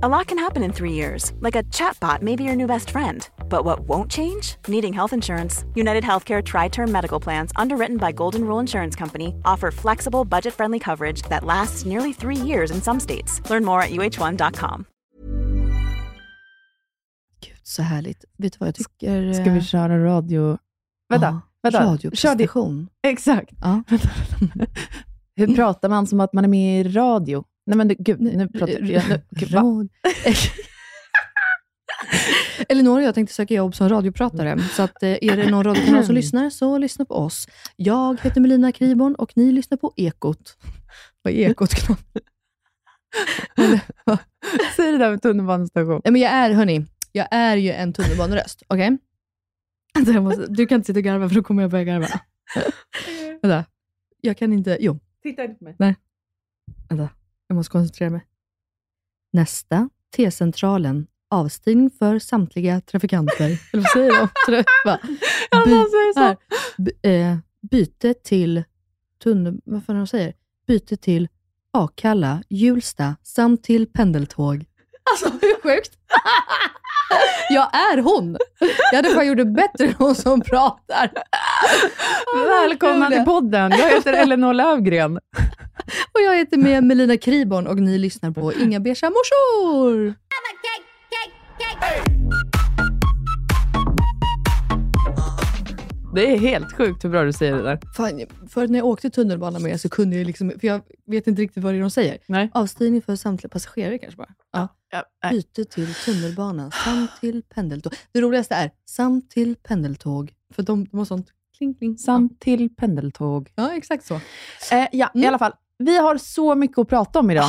A lot can happen in three years, like a chatbot may be your new best friend. But what won't change? Needing health insurance. United Healthcare Tri Term Medical Plans, underwritten by Golden Rule Insurance Company, offer flexible, budget friendly coverage that lasts nearly three years in some states. Learn more at uh1.com. Gud, så härligt. Vet du vad jag tycker? Ska eh? vi köra radio... Vänta, Ja, vänta. Kör det. Exakt. Ja. Hur pratar man som att man är med i radio? Nej men du- gud, nu pratar jag... Nu, gud, va? Elinor och jag tänkte söka jobb som radiopratare, så att, eh, är det någon radiokanal som lyssnar, så lyssna på oss. Jag heter Melina Kriborn och ni lyssnar på Ekot. Vad är Ekot? Säg det där med tunnelbanestation. Nej, men jag är, hörni, jag är ju en tunnelbaneröst. Okej? Måste- Du kan inte sitta och garva, för då kommer jag börja garva. Vänta. Jag kan inte... Jo, Titta inte på mig. vänta. Jag måste koncentrera mig. Nästa, T-centralen. Avstigning för samtliga trafikanter. Eller vad säger de? Tra- va? Ja, By- de säger så. här. Eh, byte till tunnel... Vad fan de säger? Byte till Akalla, Hjulsta samt till pendeltåg. Alltså, hur sjukt? Jag är hon! Jag hade fan gjort det bättre än hon som pratar. Välkomna till podden. Jag heter Elinor Lövgren. Och jag heter med Melina Kriborn och ni lyssnar på Inga beiga morsor. Det är helt sjukt hur bra du säger det där. Fan, förut när jag åkte tunnelbana med så kunde jag liksom, för jag vet inte riktigt vad det är de säger. Nej. Avstigning för samtliga passagerare kanske bara. Ja. Ja, nej. Byte till tunnelbana samt till pendeltåg. Det roligaste är samt till pendeltåg. För de, de har sånt kling kling. Samt till pendeltåg. Ja, exakt så. Eh, ja, i Mm. alla fall. Vi har så mycket att prata om idag.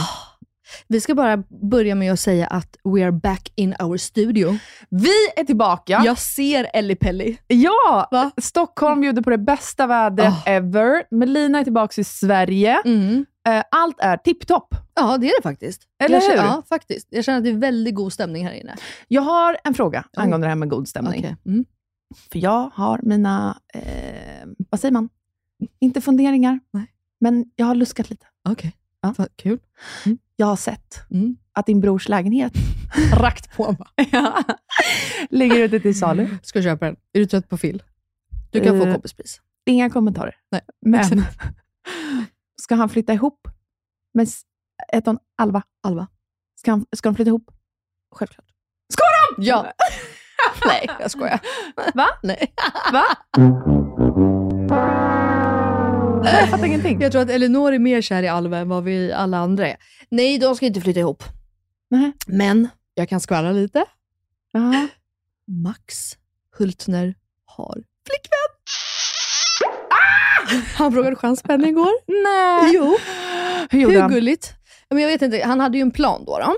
Vi ska bara börja med att säga att we are back in our studio. Vi är tillbaka. Jag ser Ellie Pelli. Ja! Va? Stockholm bjuder på det bästa vädret Ah. ever. Melina är tillbaka i Sverige. Mm. Eh, allt är tipptopp. Ja, det är det faktiskt. Eller jag känner, hur? Ja, faktiskt. Jag känner att det är väldigt god stämning här inne. Jag har en fråga Oj. angående det här med god stämning. Okej. Mm. För jag har mina, eh, vad säger man? Inte funderingar, Nej. Men jag har luskat lite. Okej. Ja. Vad Kul. Jag har sett Mm. att din brors lägenhet Rakt på mig. ja, ligger ute till salu. Ska köpa den. Är du trött på Phil? Du kan få Eh, kompispris. Inga kommentarer. Nej. Men ska han flytta ihop med ett och Alva? Alva. Ska, han, ska de flytta ihop? Självklart. Ska de? Ja. Nej, jag skojar. Va? Nej. Va? Jag fattar ingenting. Jag tror att Elinor är mer kär i Alva än vad vi alla andra är. Nej, de ska inte flytta ihop. Nej. Men jag kan skvallra lite. Ja. Max Hultner har flickvän. Ah! Han frågade chanspenna igår. Nej. Jo. Hur gjorde Hur han? gulligt? Men jag vet inte, han hade ju en plan då. då.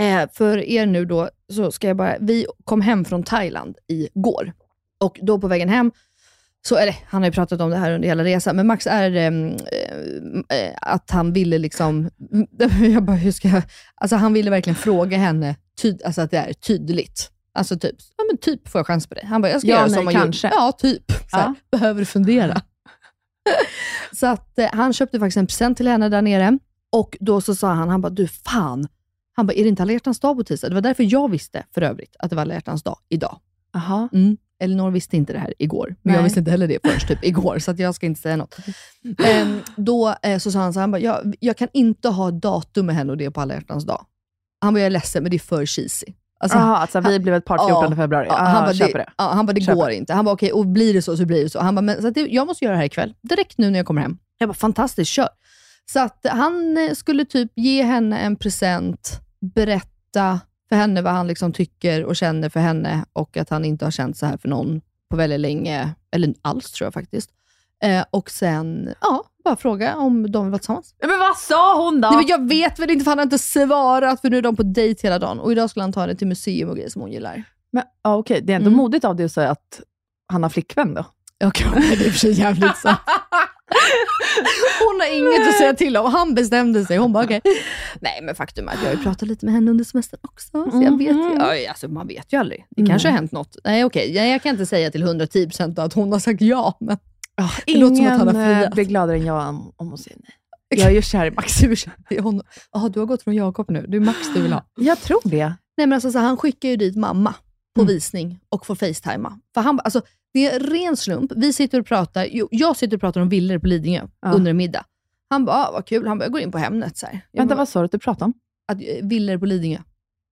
Eh, för er nu då, så ska jag bara... Vi kom hem från Thailand igår. Och då på vägen hem, så, eller han har ju pratat om det här under hela resan, men Max är ehm, eh, eh, att han ville liksom... Jag bara, hur ska jag... Alltså han ville verkligen fråga henne, tyd, alltså att det är tydligt. Alltså typ, ja men typ får jag chans på det? Han bara, jag ska Ja, göra nej, som man kanske. gjorde. Ja, typ. Så här, Behöver fundera. så att eh, han köpte faktiskt en present till henne där nere. Och då så sa han, han bara, du fan. Han bara, är det inte alla hjärtans dag på tisdag? Det var därför jag visste för övrigt att det var alla hjärtans dag idag. Jaha. Mm. Elinor visste inte det här igår, men jag Nej. visste inte heller det först typ igår, så jag ska inte säga något. Ehm, då eh, så sa han så han bara, jag, jag kan inte ha datum med henne och det på alla hjärtans dag. Han bara, jag är ledsen, men det är för cheesy. Alltså, Jaha, alltså vi blev ett par 14 Ja, februari. Ja, han bara, det, det. Ja, han bara, det Köper. går inte. Han bara, okej, och blir det så så blir det så. Han bara, men, så det, jag måste göra det här ikväll. Direkt nu när jag kommer hem. Jag bara, fantastiskt, kör. Så att han eh, skulle typ ge henne en present, berätta för henne vad han liksom tycker och känner för henne och att han inte har känt så här för någon på väldigt länge, eller alls tror jag faktiskt. Eh, och sen, ja, bara fråga om de vill vara tillsammans. Men vad sa hon då? Nej, men jag vet väl inte, för han har inte svarat, för nu är de på dejt hela dagen. Och idag skulle han ta henne till museum och grejer som hon gillar. Men, ja, okej, det är ändå Mm. modigt av dig att säga att han har flickvän då. Ja, det är för sig jävligt sant. Hon har inget att säga till om. Han bestämde sig. Hon bara, okej. Nej, men faktum är att jag har ju pratat lite med henne under semestern också. Så jag vet ju. Mhm. Alltså, man vet ju aldrig. Det kanske har hänt något. Nej, okej. Jag, jag kan inte säga till 110% att hon har sagt ja. Men det låter som att han har eh, friat. blir gladare än jag om, om hon säger nej. Jag är ju kär i Max. Jaha, du har gått från Jakob nu. Det är Max du vill ha. Jag tror det. Nej, men alltså, så han skickar ju dit mamma på Mm. visning och får facetima. För han, alltså, det är en ren slump. Vi sitter och pratar, jo, jag sitter och pratar om villor på Lidingö Ja. under en middag. Han bara, ah, vad kul. Han bara, jag går in på Hemnet. Så här. Vänta, bara, vad sa du att du pratade om? att, eh, villor på Lidingö.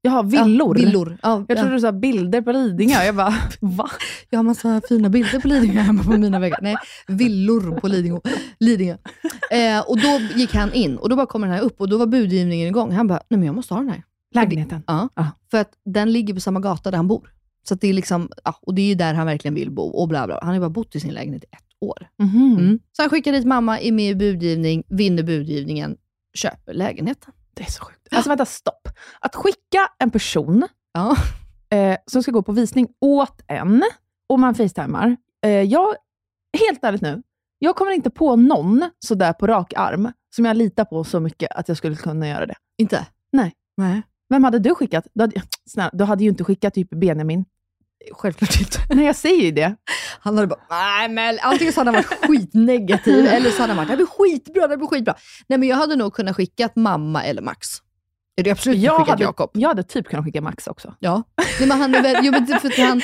Jaha, villor. Ja, villor. Ja, Jag ja. trodde du sa bilder på Lidingö. Jag bara, va? Jag har massa fina bilder på Lidingö hemma på mina väggar. Nej, villor på Lidingö. Lidingö. Eh, och då gick han in och då bara kommer den här upp och då var budgivningen igång. Han bara, nej men jag måste ha den här. Lägenheten. Ja, Ja. för att den ligger på samma gata där han bor. Så det är liksom, ja, och det är ju där han verkligen vill bo och bla bla. Han har ju bara bott i sin lägenhet i ett år. Mhm. Mm. Så han skickar dit mamma, är med i budgivning, vinner budgivningen, köper lägenheten. Det är så sjukt. Alltså vänta, stopp. Att skicka en person Ja. eh, som ska gå på visning åt en och man facetimar. Eh, jag, helt ärligt nu, jag kommer inte på någon sådär på rak arm som jag litar på så mycket att jag skulle kunna göra det. Inte? Nej. Nej. Vem hade du skickat? Du hade, snälla, du hade ju inte skickat typ Benjamin. Självklart inte. Nej, jag säger ju det. Han hade bara, nej men antingen så hade han varit skitnegativ eller så hade han varit, det blir skitbra, det blir skitbra. Nej men jag hade nog kunnat skicka mamma eller Max. Jag hade absolut Jag skickat hade, Jakob. jag hade typ kunnat skicka Max också. Ja. Nej, men han är väl, jo, men för han,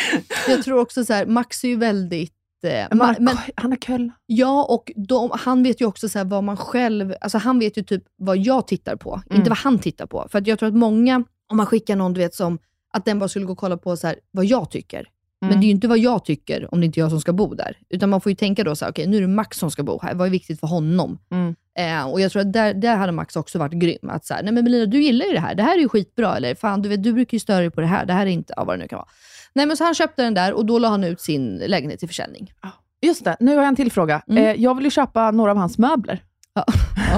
jag tror också så här, Max är ju väldigt... Eh, Men, han har köll. ja, och de, han vet ju också så vad man själv... Alltså han vet ju typ vad jag tittar på, Mm. inte vad han tittar på. För att jag tror att många, om man skickar någon du vet som att den bara skulle gå och kolla på så här, vad jag tycker. Men Mm. det är ju inte vad jag tycker om det inte är jag som ska bo där. Utan man får ju tänka då så här, okej nu är det Max som ska bo här. Vad är viktigt för honom? Mm. Eh, och jag tror att där, där hade Max också varit grym. Att så här, nej men Melina, du gillar ju det här. Det här är ju skitbra. Eller fan, du, vet, du brukar ju störa dig på det här. Det här är inte, ja, vad det nu kan vara. Nej men så han köpte den där och då la han ut sin lägenhet till försäljning. Just det, nu har jag en till fråga. Mm. Eh, jag vill ju köpa några av hans möbler. Ja,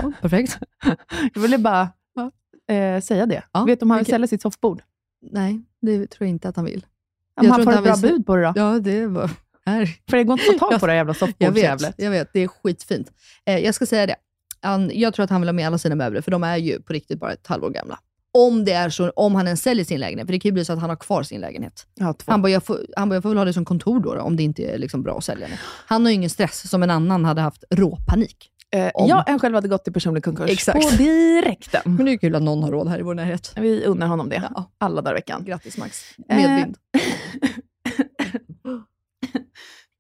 ja perfekt. Jag ville bara eh, säga det. Ja, Vet du om han vill sälja sitt soffbord? Nej, det tror jag inte att han vill. Om Jag han får ett bra vill- bud på det då? Ja, det var... Här. För det går inte att få tag på det jävla Jag vet, soffbordsjävlet. jag vet, det är skitfint. Eh, jag ska säga det. Han, jag tror att han vill ha med alla sina möbler, för de är ju på riktigt bara ett halvår gamla. Om det är så, om han ens säljer sin lägenhet, för det kan ju bli så att han har kvar sin lägenhet. Ja. Han bara, jag får, han bara, jag får väl ha det som kontor då, då om det inte är liksom bra att sälja det. Han har ju ingen stress, som en annan hade haft råpanik. Eh, om- jag än själv hade gått till personlig konkurs Exakt. på direkten. Men det är kul att någon har råd här i vår närhet. Vi unnar honom det. Ja. Alla dagar i veckan. Grattis Max. Eh. Medvind.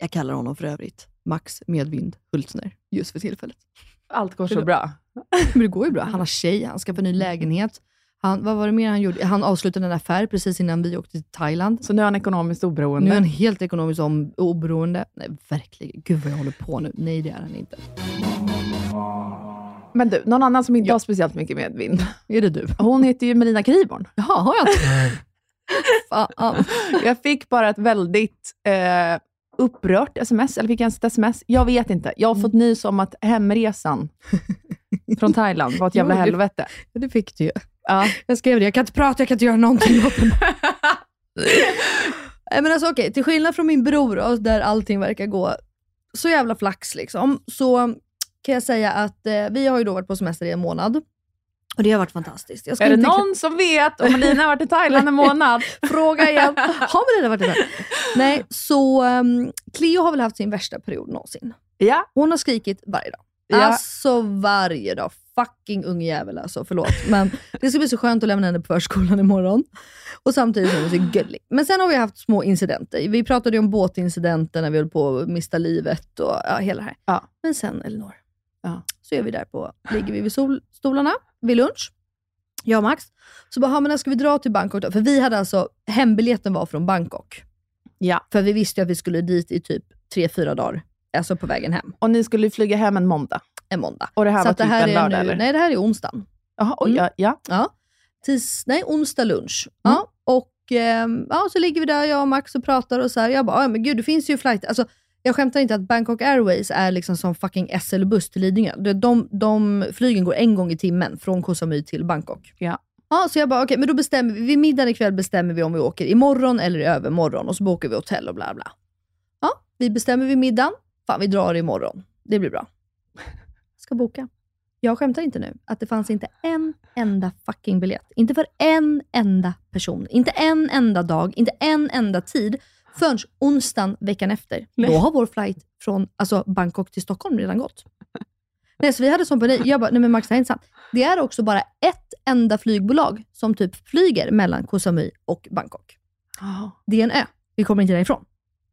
jag kallar honom för övrigt Max Medvind Hultner, just för tillfället. Allt går så bra. Men det går ju bra. Han har tjej, han skaffar ny lägenhet. Han, vad var det mer han gjorde? Han avslutade en affär precis innan vi åkte till Thailand. Så nu är han ekonomiskt oberoende. Nu är han helt ekonomiskt om, oberoende. Nej, verkligen. Gud vad jag håller på nu. Nej, det är han inte. Men du, någon annan som inte Ja. har speciellt mycket medvind. Är det du? Hon heter ju Melina Kriborn. Jaha, har jag inte? Fan. Jag fick bara ett väldigt eh, upprört sms, eller fick jag ens ett sms? Jag vet inte. Jag har fått nys om att hemresan från Thailand var ett jävla Jo, det- helvete. Det fick du ju. Ja. Jag skrev det. Jag kan inte prata, jag kan inte göra någonting åt det. Men alltså, okej, till skillnad från min bror, där allting verkar gå så jävla flax, liksom, så kan jag säga att eh, vi har ju då varit på semester i en månad. Och det har varit fantastiskt. Är det någon som vet om Melina har varit i Thailand en månad? Fråga igen. Har Melina varit i Thailand? Nej, så um, Cleo har väl haft sin värsta period någonsin. Ja. Hon har skrikit varje dag. Ja. Alltså varje dag. Fucking ungjävel alltså, förlåt. Men det ska bli så skönt att lämna henne på förskolan imorgon. Och samtidigt är hon så gullig. Men sen har vi haft små incidenter. Vi pratade ju om båtincidenten när vi höll på att mista livet och ja, hela det här. Ja. Men sen Elinor, Ja. så är vi där på, ligger vi vid sol, stolarna vid lunch. Jag och Max. Så bara, "Ja, men när ska vi dra till Bangkok då? För vi hade alltså, hembiljetten var från Bangkok. ja. För vi visste ju att vi skulle dit i typ tre fyra dagar. Alltså på vägen hem, Och ni skulle flyga hem en måndag. en måndag. Och det här Så var att det typ här en lördag, nu, eller? Nej, det här är onsdagen. Jaha, oj, Mm. ja, ja. Ja. Tis, nej, onsdag lunch. Mm. Ja, och ehm, ja, så ligger vi där, jag och Max, och pratar och så här. Jag bara, ja men gud, det finns ju flight. Alltså, jag skämtar inte att Bangkok Airways är liksom som fucking SL-buss till Lidingö. De, de, de flygen går en gång i timmen från Koh Samui till Bangkok. Ja. Ja, så jag bara, okej, men då bestämmer vi, vid middagen ikväll bestämmer vi om vi åker imorgon eller i övermorgon och så bokar vi hotell och bla bla. Ja, vi bestämmer vid middagen. Fan, vi drar imorgon. Det blir bra. Ska boka. Jag skämtar inte nu, att det fanns inte en enda fucking biljett. Inte för en enda person. Inte en enda dag, inte en enda tid. Förrän onsdagen veckan efter. Nej. Då har vår flight från alltså Bangkok till Stockholm redan gått. Nej, så vi hade sån panik. Jag bara, nej men Max, det här är inte sant. Det är också bara ett enda flygbolag som typ flyger mellan Koh Samui och Bangkok. Det är en ö. Vi kommer inte därifrån.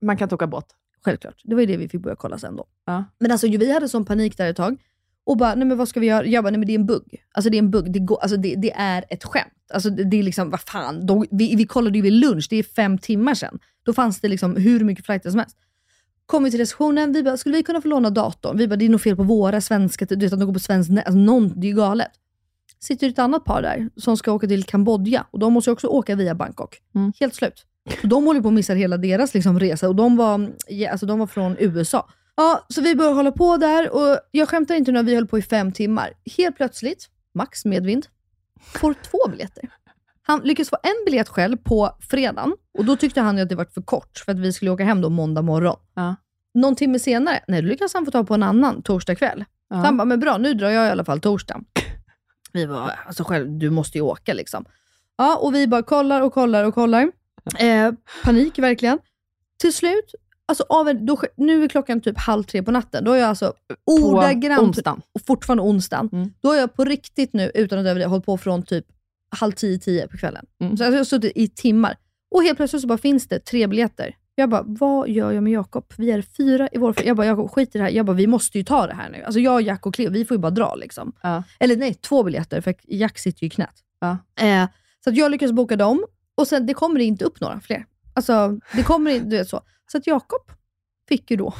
Man kan inte åka båt. Självklart. Det var ju det vi fick börja kolla sen då. Ja. Men alltså vi hade sån panik där ett tag. Och bara, nej men vad ska vi göra? Jag bara, nej men det är en bugg. Alltså det är en bugg. Det, går, alltså, det, det är ett skämt. Alltså det, det är liksom, vad fan. De, vi, vi kollade ju vid lunch, det är fem timmar sedan. Då fanns det liksom hur mycket flighter som helst. Kom vi till receptionen, vi bara, skulle vi kunna få låna datorn? Vi bara, det är nog fel på våra svenska, du vet att de går på svenskt nät. Alltså, någon, det är ju galet. Sitter ett annat par där som ska åka till Kambodja och de måste också åka via Bangkok. Mm. Helt slut. Och de håller på att missa hela deras liksom, resa och de var, alltså, de var från USA. Ja, så vi började hålla på där och jag skämtar inte nu, vi höll på i fem timmar. Helt plötsligt, Max medvind, får två biljetter. Han lyckas få en biljett själv på fredagen och då tyckte han att det var för kort för att vi skulle åka hem då måndag morgon. Ja. Någon timme senare, nej, då lyckas han få ta på en annan torsdag kväll. Ja. Så han bara, men bra, nu drar jag i alla fall torsdag. Vi bara, alltså själv, du måste ju åka liksom. Ja, och vi bara kollar och kollar och kollar. Eh, panik verkligen. Till slut, alltså av en, då, nu är klockan typ halv tre på natten. Då är jag alltså På ordagrant, onsdagen. och fortfarande onsdagen, Mm. då är jag på riktigt nu, utan att överdriva, hållit på från typ halv tio, tio på kvällen. Mm. Så jag har suttit i timmar. Och helt plötsligt så bara finns det tre biljetter. Jag bara, vad gör jag med Jakob? Vi är fyra i vår Jag bara, Jakob skit i det här. Jag bara, vi måste ju ta det här nu. Alltså jag, Jack och Cleo, vi får ju bara dra liksom. Ja. Eller nej, två biljetter, för Jack sitter ju i knät. Ja. Eh, så att jag lyckas boka dem, och sen det kommer inte upp några fler. Alltså, det kommer inte, du vet så. Så att Jakob fick ju då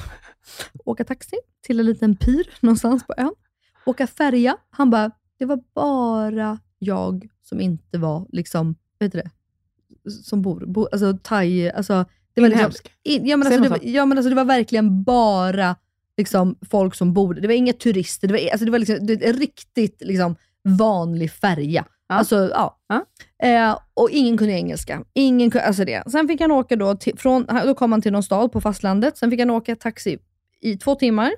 åka taxi till en liten pyr någonstans på ön. Åka färja. Han bara, det var bara jag som inte var, liksom, vet du det? Som bor, bo, alltså thai, alltså det var liksom, Inhemsk. in, ja, men alltså, det, var- ja men alltså det var verkligen bara liksom, folk som bor Det var inga turister, det var, alltså, det var liksom, det, en riktigt liksom, vanlig färja. Ja. Alltså, ja. Ja. Eh, och ingen kunde engelska. Ingen, kunde- alltså det. Sen fick han åka då, till, från, då kom han till någon stad på fastlandet. Sen fick han åka taxi i två timmar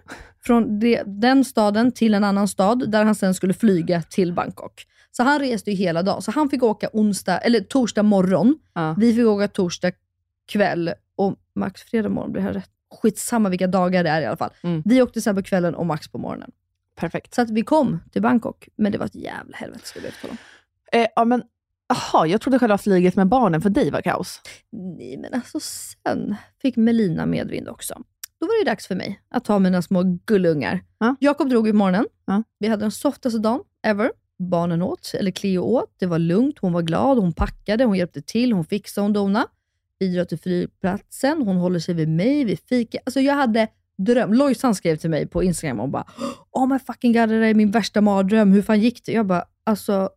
från det, den staden till en annan stad, där han sen skulle flyga till Bangkok. Så han reste ju hela dagen. Så han fick åka onsdag, eller torsdag morgon. Ja. Vi fick åka torsdag kväll och Max fredag morgon. Blir det rätt? Skitsamma vilka dagar det är i alla fall. Mm. Vi åkte sen på kvällen och Max på morgonen. Perfekt. Så att vi kom till Bangkok, men det var ett jävla helvete ska om. Eh, ja, men, aha, jag trodde själva flyget med barnen för dig var kaos. Nej, men alltså sen fick Melina medvind också. Då var det dags för mig att ta mina små gullungar. Ja. Jakob drog i morgonen. Ja. Vi hade den softaste dagen ever. Barnen åt, eller Cleo åt. Det var lugnt, hon var glad, hon packade, hon hjälpte till, hon fixade, hon donade. Vi drar till flygplatsen, hon håller sig vid mig, vi fika. Alltså jag hade dröm. Lojsan skrev till mig på Instagram och bara Oh my fucking god, det där är min värsta mardröm. Hur fan gick det? Jag bara, alltså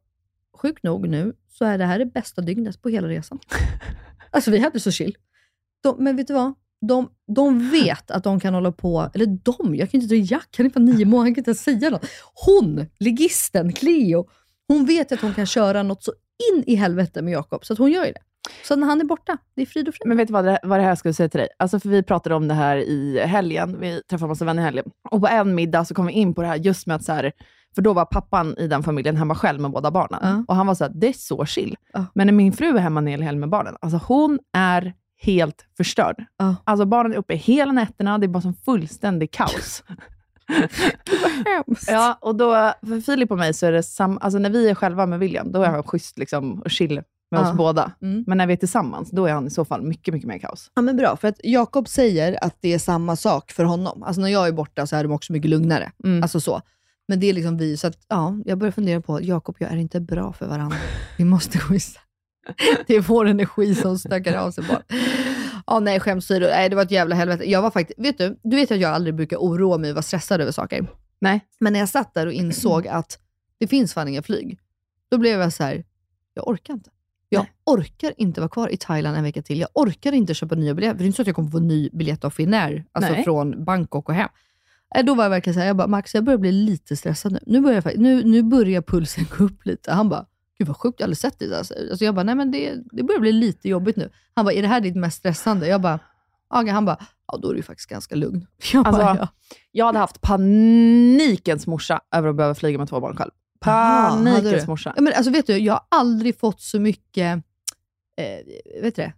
sjukt nog nu så är det här det bästa dygnet på hela resan. Alltså vi hade så chill. De, men vet du vad? De, de vet att de kan hålla på, eller de, jag kan inte dra Jack, han är bara nio månader, han kan inte ens säga något. Hon, ligisten, Cleo, hon vet att hon kan köra något så in i helvete med Jakob, så att hon gör ju det. Så när han är borta, det är frid och frid. Men vet du vad det, vad det här skulle säga till dig? Alltså för vi pratade om det här i helgen. Vi träffade massa vänner i helgen. Och på en middag så kom vi in på det här just med att så här, för då var pappan i den familjen hemma själv med båda barnen. Ja. Och han var så här, det är så chill. Ja. Men när min fru är hemma en hel helg med barnen, alltså hon är helt förstörd. Ja. Alltså barnen är uppe hela nätterna, det är bara som fullständig kaos. Hemskt. Ja, och då, för Filip och mig så är det samma, alltså när vi är själva med William, då är han schysst liksom, och chill med Ja. oss båda. Mm. Men när vi är tillsammans, då är han i så fall mycket, mycket mer kaos. Ja, men bra, för att Jakob säger att det är samma sak för honom. Alltså när jag är borta så är de också mycket lugnare. Mm. Alltså så. Men det är liksom vi, så att ja, jag börjar fundera på, Jakob jag är inte bra för varandra. Vi måste gå isär. Det är vår energi som stökar av sig bara. Ja, nej, skämt åsido. Nej, det var ett jävla helvete. Jag var faktiskt, vet du, du vet att jag aldrig brukar oroa mig och vara stressad över saker. Nej. Men när jag satt där och insåg att det finns fan inga flyg, då blev jag så här, jag orkar inte. Jag Nej. orkar inte vara kvar i Thailand en vecka till. Jag orkar inte köpa nya biljetter. För det är inte så att jag kommer få ny biljett av Finnair, alltså Nej. från Bangkok och hem. Eh, Då var jag verkligen såhär, jag bara, Max jag börjar bli lite stressad nu. Nu börjar, jag, nu, nu börjar pulsen gå upp lite. Han bara, gud vad sjukt, jag har aldrig sett det. Alltså. Alltså jag bara, nej men det, det börjar bli lite jobbigt nu. Han bara, är det här ditt mest stressande? Jag bara, ja. Han bara, ja då är du faktiskt ganska lugn. Jag bara, Alltså, ja. Jag hade haft panikens morsa över att behöva flyga med två barn själv. Panikens morsa. Ja, men alltså vet du, jag har aldrig fått så mycket, eh, vet du det,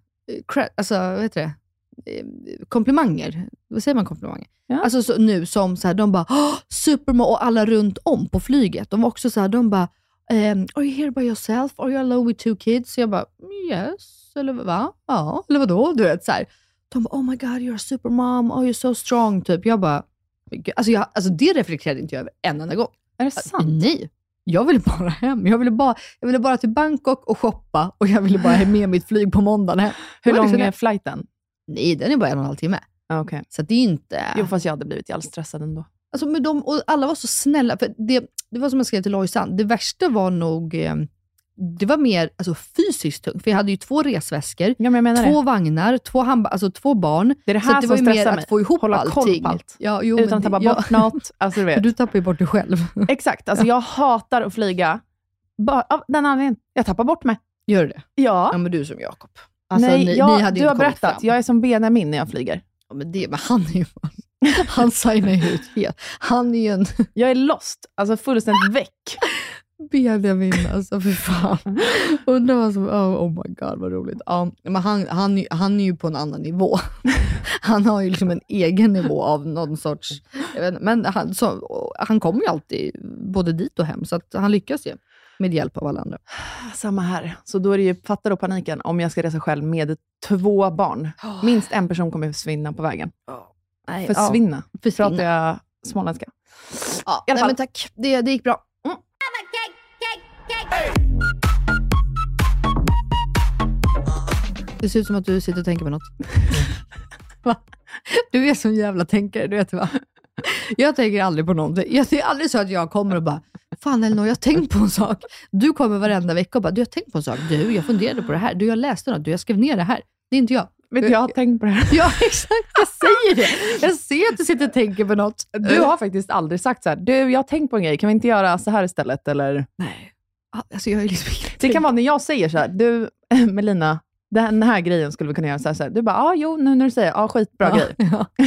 cred, alltså vet du det, eh, komplimanger. Vad säger man komplimanger? Ja. Alltså så, nu som så här, de bara supermom och alla runt om på flyget. De var också så här, de bara ehm, Are you here by yourself? Are you alone with two kids? Så jag bara yes, eller va? Ja, eller vadå? Du vet så här. De bara oh my god you're a supermom, oh you're so strong. Typ. Jag bara, alltså, jag, alltså det reflekterade inte jag över en enda gång. Är det sant? Nej. Jag ville bara hem. Jag ville bara, jag ville bara till Bangkok och shoppa och jag ville bara ha med mitt flyg på måndagen hem. Hur lång är flighten? Nej, den är bara en och en halv timme. Ah, Okej. Så det är inte... Jo, fast jag hade blivit jävligt stressad ändå. Alltså, men de, och alla var så snälla. För det, det var som jag skrev till Lojsan, det värsta var nog... Eh, det var mer alltså, fysiskt tungt. För jag hade ju två resväskor, Ja, två det. vagnar, två, alltså, två barn. Det är det Så här att det var ju mer mig. att få ihop Hålla allting. koll allt. Ja, jo, Utan att tappa det- bort något. Alltså, du vet. du tappar ju bort dig själv. Exakt. Alltså, jag hatar att flyga. Bara av den anledningen. Jag tappar bort mig. Gör du det? Ja. Ja, men du är som Jakob. Alltså, Nej, ni, jag, ni du har berättat. fram. Jag är som Benjamin när jag flyger. Ja, men, det, men han är ju... Han signar ju ut helt. Han är ju en Jag är lost. Alltså fullständigt väck. Benjamin, alltså för fan. Undrar vad som... Oh, oh my god, vad roligt. Ja, men han, han, han är ju på en annan nivå. Han har ju liksom en egen nivå av någon sorts... Jag vet, inte, men han, så, han kommer ju alltid både dit och hem, så att han lyckas ju med hjälp av alla andra. Samma här. Så då är det ju, fattar då paniken om jag ska resa själv med två barn. Minst en person kommer försvinna på vägen. Nej, Försvinna. Ja, försvinna. Pratar jag småländska? Ja, nej, men tack. Det, det gick bra. Det ser ut som att du sitter och tänker på något. Va? Du är sån jävla tänkare, du vet va? Jag tänker aldrig på någonting. Jag, det är aldrig så att jag kommer och bara, fan Elinor, jag har tänkt på en sak. Du kommer varenda vecka och bara, du har tänkt på en sak. Du, jag funderade på det här. Du, jag läste något. Du, jag skrev ner det här. Det är inte jag. Du, jag har tänkt på det här. Ja, exakt. Jag säger det. Jag ser att du sitter och tänker på något. Du har faktiskt aldrig sagt så här, du, jag har tänkt på en grej, kan vi inte göra så här istället? Eller? Nej. Alltså, jag är liksom Det kan vara när jag säger så här, du Melina, den här grejen skulle vi kunna göra så här. Så här. Du bara, ja, ah, jo, nu när du säger, ah, skitbra ja, grej. Ja.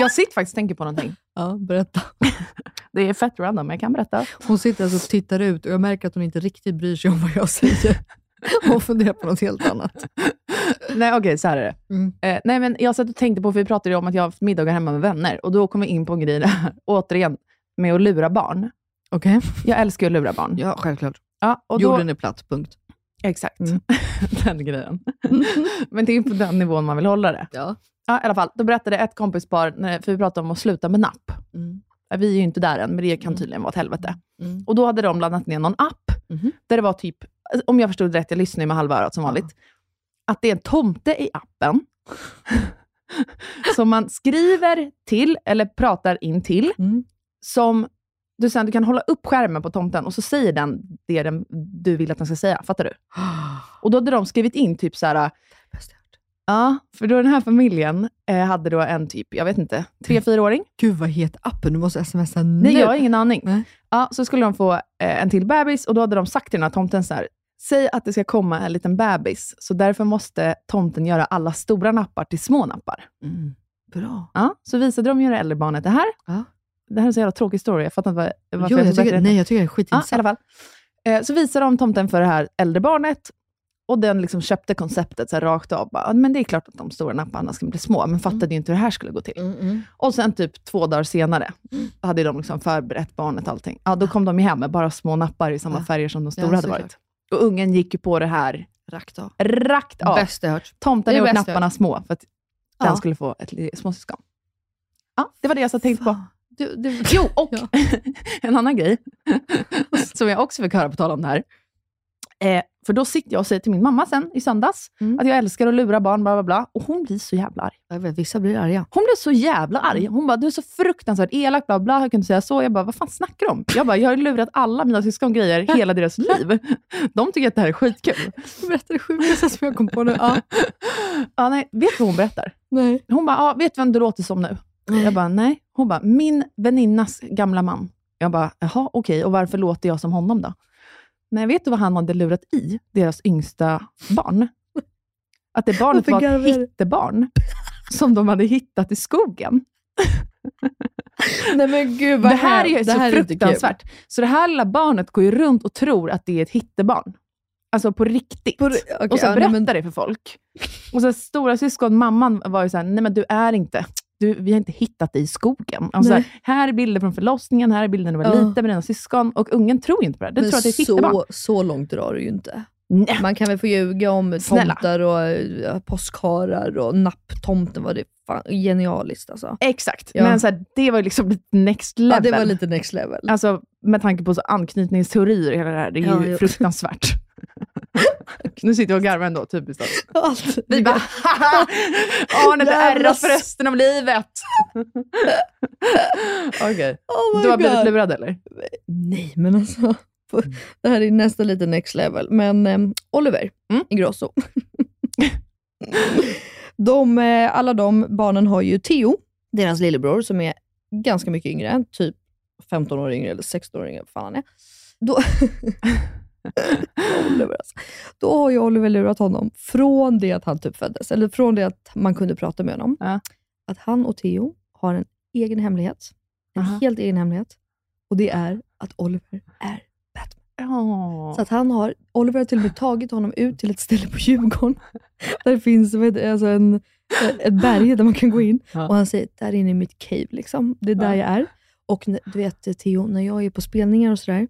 Jag sitter faktiskt och tänker på någonting. ja, berätta. Det är fett random, men jag kan berätta. Hon sitter alltså och tittar ut och jag märker att hon inte riktigt bryr sig om vad jag säger. Hon funderar på något helt annat. Nej, okej, så här är det. Mm. Eh, nej, men jag satt och tänkte på, för vi pratade om att jag har haft middagar hemma med vänner, och då kom vi in på en grej där, återigen, med att lura barn. Okej. Jag älskar ju att lura barn. Ja, självklart. Ja, och då, Jorden är platt, punkt. Exakt. Mm. den grejen. men det är på den nivån man vill hålla det. Ja. Ja, i alla fall. Då berättade ett kompispar, för vi pratade om att sluta med napp. Mm. Vi är ju inte där än, men det kan Mm. tydligen vara ett helvete. Mm. Och då hade de laddat ner någon app, Mhm. där det var typ, om jag förstod rätt, jag lyssnar ju med halva örat som vanligt, att det är en tomte i appen, som man skriver till, eller pratar in till, Mm. som du sen du kan hålla upp skärmen på tomten och så säger den det den, du vill att den ska säga. Fattar du? Och då hade de skrivit in typ så här, ja, för då den här familjen eh, hade då en typ, jag vet inte, tre, fyraåring. Gud, vad heter appen? Du måste smsa nu. Nej, jag har ingen aning. Nej. Ja, så skulle de få eh, en till bebis och då hade de sagt till den här tomten så här, säg att det ska komma en liten bebis, så därför måste tomten göra alla stora nappar till små nappar. Mm. Bra. Ja, så visade de ju det äldre barnet det här. Ja. Det här är en så jävla tråkig story, jag fattar inte varför Jo, jag jag tycker, berätta nej, jag tycker det är Ja, i skitintressant. alla fall. Eh, så visade de tomten för det här äldre barnet och den liksom köpte konceptet så här rakt av. Bara, "Ja, men det är klart att de stora napparna ska bli små, men fattade ju inte hur det här skulle gå till. Mm, mm. Och sen typ två dagar senare hade de liksom förberett barnet och allting. Ja, då kom de ju hem med bara små nappar i samma Ja. färger som de Ja, stora hade såklart. varit. Och ungen gick ju på det här Rakt av. rakt av. Bäst jag hört. Tomten Det jag napparna små för att Ja. den skulle få ett småsyskon. Ja, det var det jag satt tänkte på. Du, du, Jo, och Ja. en annan grej som jag också fick höra på tal om det här. Eh, för då sitter jag och säger till min mamma sen i söndags Mm. att jag älskar att lura barn, bla bla bla. Och hon blir så jävla arg. jag vet, vissa blir arga. Hon blev så jävla arg. Hon bara, du är så fruktansvärt elak, bla bla. Jag kunde säga så. Jag bara, vad fan snackar du om? Jag bara, jag har lurat alla mina syskon grejer hela deras liv. De tycker att det här är skitkul. Berätta det sjukaste som jag kom på nu. Ja. Ja, nej, vet du vad hon berättar? Nej. Hon bara, ja, vet du vem du låter som nu? Jag bara, nej. Hon bara, min väninnas gamla man. Jag bara, jaha, okej, och varför låter jag som honom då? Nej, vet du vad han hade lurat i deras yngsta barn? Att det barnet var ett hittebarn som de hade hittat i skogen. Nej men gud det här är ju så här är fruktansvärt. Så det här lilla barnet går ju runt och tror att det är ett hittebarn. Alltså på riktigt. På, okay, och så ja, berättar men, det för folk. Och så stora syskon, mamman var ju såhär, nej men du är inte, du, vi har inte hittat dig i skogen. Alltså, här, här är bilder från förlossningen, här är bilder när du var Ja. liten med dina syskon. Och ungen tror inte på det. Den men tror att det är så, så långt drar det ju inte. Nej. Man kan väl få ljuga om Snälla. tomtar och påskharar och napptomten. Var det fan genialiskt alltså. Exakt, Ja. men så här, det var ju liksom lite next level. Ja, det var lite next level. Alltså med tanke på så anknytningsteorier och hela det här, det är Ja, ju fruktansvärt. nu sitter jag och garvar ändå, typiskt oss. Allt. Vi bara, Arne det Jävla ärras för resten av livet. Okej. Oh my Du har God. blivit lurad eller? Nej, men alltså. på- Det här är nästan lite next level. Men eh, Oliver Mm. Ingrosso. de, eh, alla de barnen har ju Theo, deras lillebror, som är ganska mycket yngre. Typ 15 år yngre eller 16 år yngre, vad fan han är. Då, Oliver alltså. Då har ju Oliver lurat honom från det att han typ föddes, eller från det att man kunde prata med honom. Ja. Att han och Theo har en egen hemlighet. En Aha. helt egen hemlighet. Och det är att Oliver är Batman. Ja. Så att han har, Oliver har till och med tagit honom ut till ett ställe på Djurgården. Där det finns alltså en, ett berg där man kan gå in. Ja. Och han säger, där inne är mitt cave. Liksom. Det är där Ja. jag är. Och du vet Theo, när jag är på spelningar och sådär,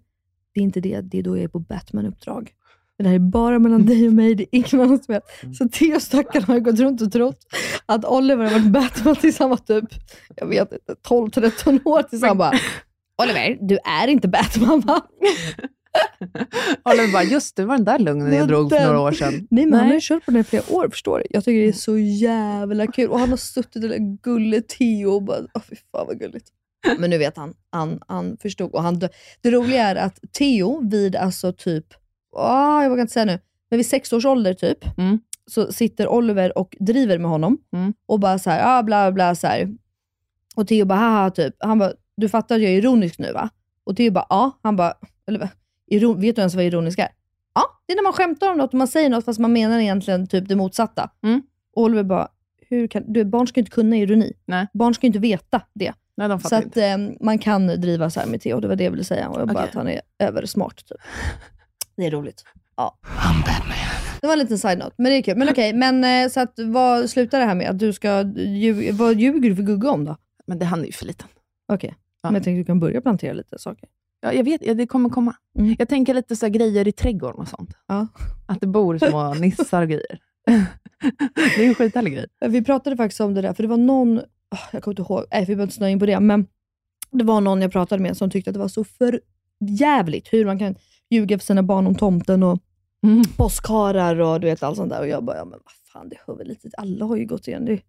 det är inte det. Det är då jag är på Batman-uppdrag. Det här är bara mellan dig och mig, det är ingen annan som vet. Så Theo stackarn har gått runt och trott att Oliver har varit Batman tills han var typ, jag vet inte, 12-13 år. Tills han bara, Oliver, du är inte Batman va? Oliver bara, just det, var den där lögnen jag drog för några år sedan. Nej, men han har Nej. ju kört på den i flera år, förstår du. Jag tycker det är så jävla kul. Och han har suttit där, gulle Theo, och bara, åh fy fan vad gulligt. Men nu vet han, han, han förstod. Och han, det roliga är att Theo vid alltså typ, åh, jag vågar inte säga nu, men vid sex års ålder typ, Mm. så sitter Oliver och driver med honom Mm. och bara så här, ah, bla bla så här. Och Theo bara, haha, typ. Han bara, du fattar att jag är ironisk nu va? Och Theo bara, ja. Han bara, eller? Iron, vet du ens vad ironisk är? Ja, det är när man skämtar om något och man säger något fast man menar egentligen typ det motsatta. Mm. Och Oliver bara, hur kan, du, barn ska inte kunna ironi. Nej. Barn ska inte veta det. Nej, de Så att eh, man kan driva så här med Theo, det var det jag ville säga. Och jag bara Okej. att han är översmart. Typ. Det är roligt. Ja. Det var en liten side-note, men det är kul. Men okej, men eh, så att, vad slutar det här med? Att du ska, lju- vad ljuger du för Gugge om då? Men det, han är ju för liten. Okej, Ja. men jag tänkte att du kan börja plantera lite saker. Ja, jag vet, ja, det kommer komma. Mm. Jag tänker lite så här grejer i trädgården och sånt. Ja. Att det bor små nissar och grejer. det är en skithärlig grej. Vi pratade faktiskt om det där, för det var någon, jag kommer inte ihåg, nej, vi behöver inte snöa in på det, men det var någon jag pratade med som tyckte att det var så för jävligt hur man kan ljuga för sina barn om tomten och Mm. påskharar och du vet allt sånt där. Och jag bara, ja, men vad fan, det hör väl lite Alla har ju gått igen. Det,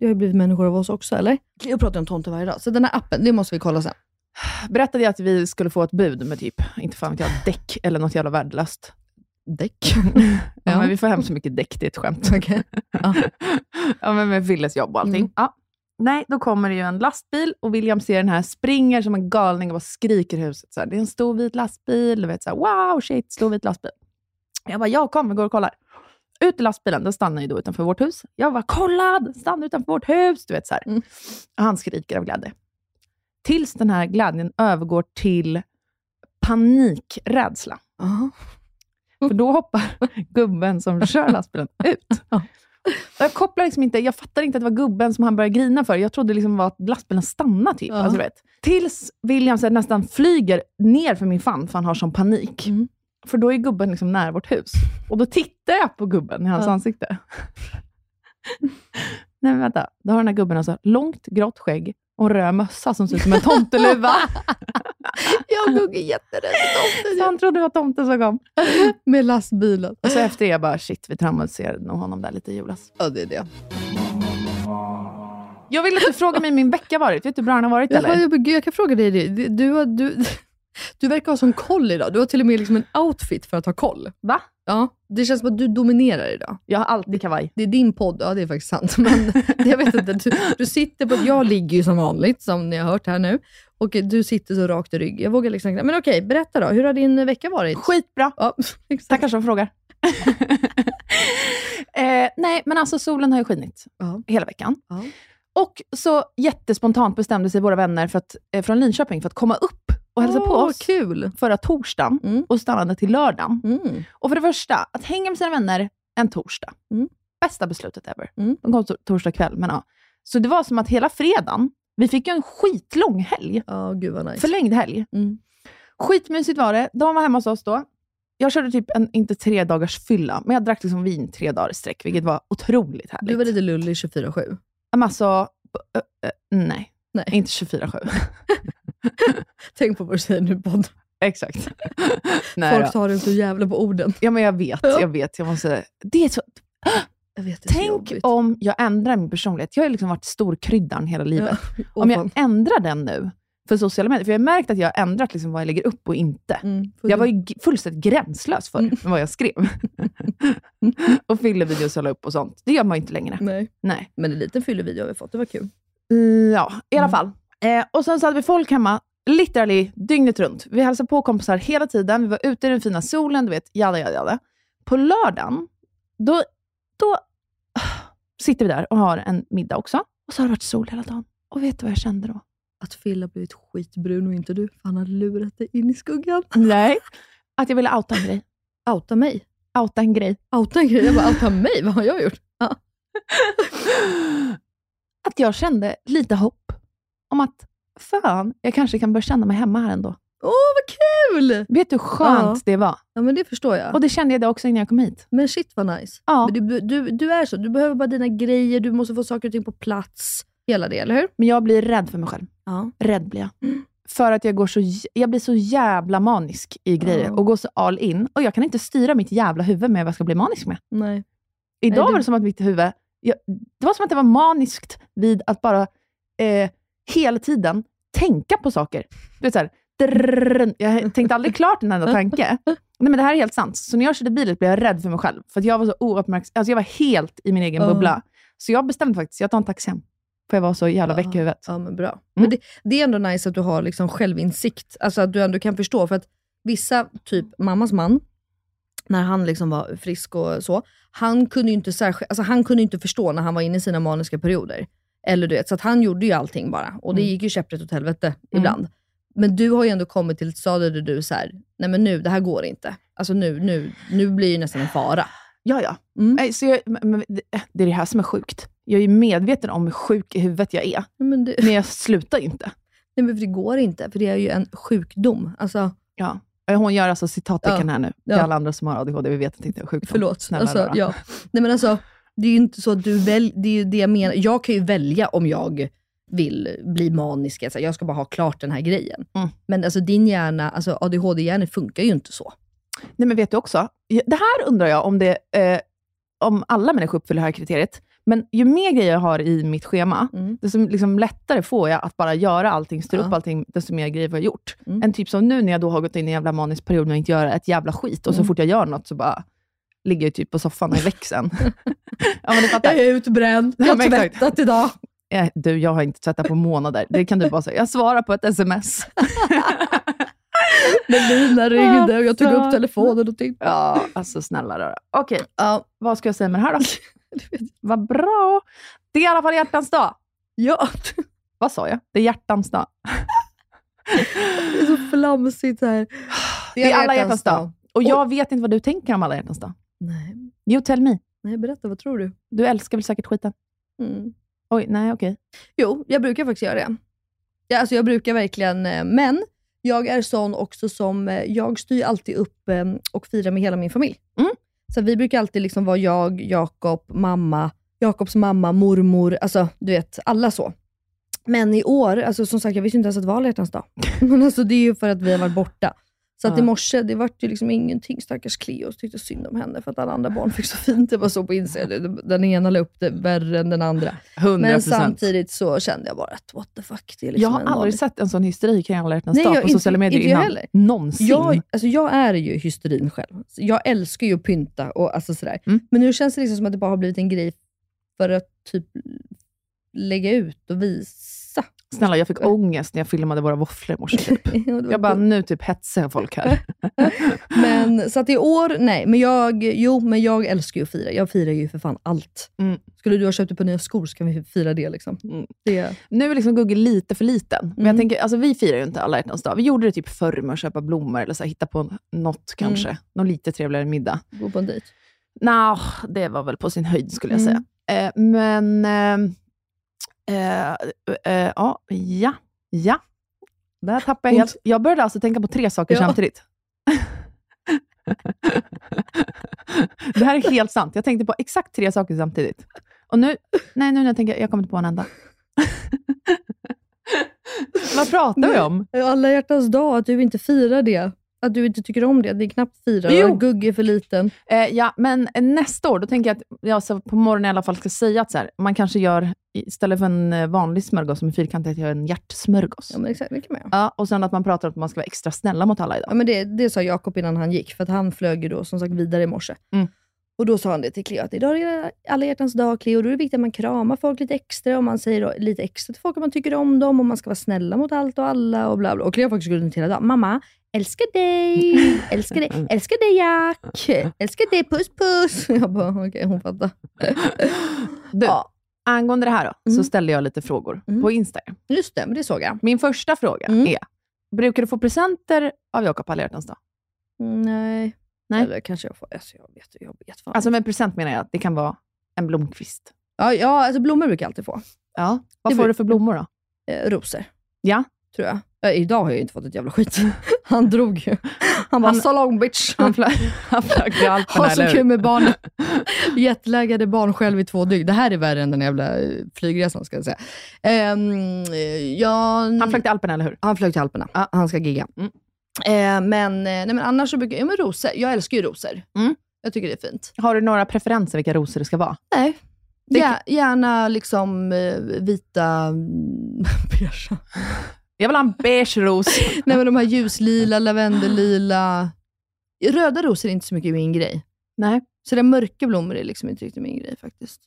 det har ju blivit människor av oss också, eller? Jag pratar om tomten varje dag, så den här appen, det måste vi kolla sen. Berättade jag att vi skulle få ett bud med typ, inte fan vet jag, däck eller något jävla värdelöst. Däck. Ja, Ja. men vi får hem så mycket däck, det är ett skämt. Okej. Ja. ja, men med Willes jobb och allting. Mm. Ja. Nej, då kommer det ju en lastbil och William ser den här, springer som en galning och bara skriker i huset. Så här, det är en stor vit lastbil. Du vet, så här, wow, shit, stor vit lastbil. Jag bara, ja kom, vi går och kollar. Ut i lastbilen, den stannar ju då utanför vårt hus. Jag bara, kolla, den stannar utanför vårt hus. Du vet, så. Mm. Han skriker av glädje. Tills den här glädjen övergår till panikrädsla. Aha. För då hoppar gubben som kör lastbilen ut. Jag kopplar liksom inte, jag fattar inte att det var gubben som han började grina för. Jag trodde liksom var att lastbilen stannade typ. Ja. Alltså, vet. Tills William så nästan flyger ner för min famn, för han har sån panik. Mm. För då är gubben liksom nära vårt hus. Och då tittar jag på gubben i hans Ja. ansikte. Nej men vänta, då har den här gubben alltså långt grått skägg och en röd mössa som ser ut som en tomteluva. Jag och Gugge är jätterädda för Så tomten. han trodde det var tomten som kom. Med lastbilen. Och så efter det jag bara, shit, vi traumatiserade nog honom där lite i julas. Ja, det är det. Jag vill att du frågar mig hur min vecka varit. Vet du hur bra den har varit eller? jag, jag kan fråga dig det. Du, du, du, du verkar ha sån koll idag. Du har till och med liksom en outfit för att ha koll. Va? Ja, det känns som att du dominerar idag. Jag har alltid kavaj. Det är din podd, ja det är faktiskt sant. Men jag vet inte, du, du sitter på... Jag ligger ju som vanligt, som ni har hört här nu. Och du sitter så rakt i rygg. Jag vågar liksom. Men okej, berätta då. Hur har din vecka varit? Skitbra. Ja, exakt. Tackar som frågar. eh, nej, men alltså solen har ju skinit Ja. hela veckan. Ja. Och så jättespontant bestämde sig våra vänner för att, eh, från Linköping för att komma upp och hälsade oh, på oss kul. förra torsdagen mm. och stannade till lördagen. Mm. Och för det första, att hänga med sina vänner en torsdag. Mm. Bästa beslutet ever. Mm. De kom torsdag kväll, men ja. Så det var som att hela fredagen, vi fick ju en skitlång helg. Oh, gud vad nice. Förlängd helg. Mm. Skitmysigt var det. De var hemma hos oss då. Jag körde typ en, inte tre dagars fylla, men jag drack liksom vin tre dagar i sträck, vilket var otroligt härligt. Du var lite lullig 24-7. Men alltså, nej. nej. Inte 24-7. Tänk på vad du säger nu, Bond. Exakt. Nej, Folk tar inte jävla på orden. Ja, men jag vet. Jag vet. Jag måste... Det är så... Jag vet, det är så Tänk om jag ändrar min personlighet. Jag har liksom varit storkryddan hela livet. Ja, om jag ändrar den nu för sociala medier, för jag har märkt att jag har ändrat liksom vad jag lägger upp och inte. Mm, jag var ju fullständigt gränslös för mm. vad jag skrev. och fyllevideos jag la upp och sånt. Det gör man ju inte längre. Nej. Nej. Men en liten fyllevideo har vi fått, det var kul. Mm, ja, i alla mm. fall. Eh, och sen så hade vi folk hemma, literally dygnet runt. Vi hälsade på kompisar hela tiden, vi var ute i den fina solen, du vet, jada, jada, jada. På lördagen, då, då sitter vi där och har en middag också. Och så har det varit sol hela dagen. Och vet du vad jag kände då? Att Phil har blivit skitbrun och inte du, han har lurat dig in i skuggan. Nej, att jag ville outa en grej. Outa mig? Outa en grej. Outa en grej? Jag bara, outa mig? Vad har jag gjort? Ja. att jag kände lite hopp om att fan, jag kanske kan börja känna mig hemma här ändå. Åh, oh, vad kul! Vet du hur skönt ja. det var? Ja, men det förstår jag. Och det kände jag det också innan jag kom hit. Men shit vad nice. Ja. Du, du, du, är så. Du behöver bara dina grejer, du måste få saker och ting på plats. Hela det, eller hur? Men jag blir rädd för mig själv. Ja. Rädd blir jag. Mm. För att jag, går så, jag blir så jävla manisk i grejer ja. och går så all in. Och jag kan inte styra mitt jävla huvud med vad jag ska bli manisk med. Nej. Idag Nej, det... var det som att mitt huvud... Jag, det var som att det var maniskt vid att bara eh, hela tiden tänka på saker. Du vet, så här, drrrr, jag tänkte aldrig klart en enda tanke. Nej, men det här är helt sant. Så när jag körde bilen blev jag rädd för mig själv, för jag var så. Alltså, jag var helt i min egen uh. bubbla. Så jag bestämde faktiskt, jag tar en taxi hem. För jag var så jävla väck i huvudet. Ja, men bra. Mm. Men det, det, är ändå nice att du har liksom självinsikt. Alltså att du ändå kan förstå. För att vissa, typ mammas man, när han liksom var frisk och så, han kunde ju inte, särskilt, alltså han kunde inte förstå när han var inne i sina maniska perioder. Eller du vet, så han gjorde ju allting bara. Och det Mm. gick ju käpprätt åt helvete ibland. Men du har ju ändå kommit till ett stadie där du är nej men nu, det här går inte. Alltså nu, nu, nu blir det nästan en fara. Ja, ja. Mm. Så jag, det är det här som är sjukt. Jag är ju medveten om hur sjuk i huvudet jag är, Men det, men jag slutar inte. nej, men för det går inte, för det är ju en sjukdom. Alltså, Ja. Hon gör alltså citattecken Ja. här nu, till Ja. alla andra som har ADHD. Vi vet att det inte är sjukdom. Förlåt. Snälla alltså, ja. Nej, men alltså, det är ju inte så att du väljer, det är ju det jag menar. Jag kan ju välja om jag vill bli manisk. Alltså, jag ska bara ha klart den här grejen. Mm. Men alltså, din hjärna, alltså ADHD-hjärnan funkar ju inte så. Nej, men vet du också? Det här undrar jag om, det, eh, om alla människor uppfyller det här kriteriet. Men ju mer grejer jag har i mitt schema, Mm. desto liksom lättare får jag att bara göra allting, styra Ja. upp allting, desto mer grejer jag gjort. Mm. En typ som nu när jag då har gått in i en jävla manisk period med att inte göra ett jävla skit, och så Mm. fort jag gör något så bara ligger jag typ på soffan i växeln. ja, men du fattar. är utbränd. Jag har tvättat idag. Eh, Du, jag har inte tvättat på månader. Det kan du bara säga. Jag svarar på ett sms. Men Lina ringde och jag tog Alltså. upp telefonen och tittade. Ja, alltså snälla rara. Okej, Ja. vad ska jag säga med det här då? Vad bra. Det är i alla fall hjärtans dag. ja, Vad sa jag? Det är hjärtans dag. det är så flamsigt här. Det är alla hjärtans dag. Och jag vet inte vad du tänker om alla hjärtans dag. Nej, Jo, tell me. nej, berätta, vad tror du? Du älskar väl säkert skiten? Mm. Oj, nej okej. Jo, jag brukar faktiskt göra det. Ja, alltså jag brukar verkligen, eh, men jag är sån också som, eh, jag styr alltid upp eh, och firar med hela min familj. Mm. Så vi brukar alltid liksom vara jag, Jakob, mamma, Jakobs mamma, mormor, alltså du vet, alla så. Men i år, alltså som sagt, jag visste inte ens att det var alla dag. Men alltså det är ju för att vi har varit borta. Så att i morse, det var ju liksom ingenting. Stackars Cleo, tyckte synd om henne för att alla andra barn fick så fint. Det var så på Instagram. Den ena la upp det värre än den andra. 100%. Men samtidigt så kände jag bara att what the fuck. Det är liksom jag har aldrig vanlig- sett en sån hysteri kring alla hjärtans Nej, dag jag- på inte- sociala medier inte jag innan. heller. Någonsin. Jag, alltså jag är ju hysterin själv. Jag älskar ju att pynta och alltså sådär. Mm. Men nu känns det liksom som att det bara har blivit en grej för att typ lägga ut och visa. Snälla, jag fick ångest när jag filmade våra våfflor i morse. Typ. Jag bara, nu typ hetsar jag folk här. men så att i år, nej. Men jag, jo, men jag älskar ju att fira. Jag firar ju för fan allt. Mm. Skulle du ha köpt ett par nya skor så kan vi fira det. Liksom. Mm. det Nu är liksom Gugge lite för liten. Men Mm. jag tänker, alltså, vi firar ju inte alla hjärtans dag. Vi gjorde det typ förr med att köpa blommor eller så här, hitta på något kanske. Mm. Någon lite trevligare middag. Gå på en dejt. Nå, det var väl på sin höjd skulle jag Mm. säga. Eh, men, eh, eh, eh, ja, ja, ja. Där tappade jag helt. Jag började alltså tänka på tre saker Ja. samtidigt. det här är helt sant. Jag tänkte på exakt tre saker samtidigt. Och nu, nej, nu när jag tänker, jag kommer inte på en enda. Vad pratar vi om? Alla hjärtans dag, att du inte firar det. Att du inte tycker om det. Det är knappt fira. Jo. Och Gugge är för liten. Eh, ja, men nästa år, då tänker jag att jag så på morgonen i alla fall ska säga att så här, man kanske gör, istället för en eh, vanlig smörgås som är fyrkantig, att jag gör en hjärtsmörgås. Ja, men exakt. Det kan man. Ja, och sen att man pratar om att man ska vara extra snälla mot alla idag. Ja, men det, det sa Jakob innan han gick, för att han flög ju då som sagt vidare i morse. Mm. Och Då sa han det till Cleo, att idag är alla hjärtans dag Cleo, då är det viktigt att man kramar folk lite extra och man säger lite extra till folk att man tycker om dem och man ska vara snälla mot allt och alla och bla bla. Och Cleo har faktiskt gått runt hela dagen. Mamma, älskar dig, älskar dig, älskar dig Jack, älskar dig, puss puss. Jag bara, okej hon fattar. Du, Ja, angående det här då, så Mm. ställde jag lite frågor Mm. på Instagram. just det, det såg jag. Min första fråga Mm. är, brukar du få presenter av Jakob alla hjärtans dag? Nej. Nej. Eller kanske jag får, alltså jag vet, jag vet fan. Alltså med present menar jag att det kan vara en blomkvist. ja, ja, alltså blommor brukar jag alltid få. Ja. Vad får du för blommor då? Eh, rosor. Ja. tror jag. Ja, idag har jag inte fått ett jävla skit. Han drog ju. Han bara, Han- so long bitch. Han flög, han flög till Alperna, Ha så kul med barnen. Jetlaggade barn själv i två dygn. Det här är värre än den jävla eh, flygresan ska jag säga. Um, ja, Han flög till Alperna, eller hur? han flög till Alperna. Ja. Han ska gigga. Mm. Eh, men, eh, nej, men annars så brukar jag, ja men rosor. Jag älskar ju rosor. Mm. Jag tycker det är fint. Har du några preferenser vilka rosor det ska vara? Nej. Det- Gär, gärna liksom eh, vita, beige. Jag vill ha en beige ros. Nej men de här ljuslila, lavendellila. Röda rosor är inte så mycket min grej. Nej. Så det mörka blommor är liksom inte riktigt min grej faktiskt.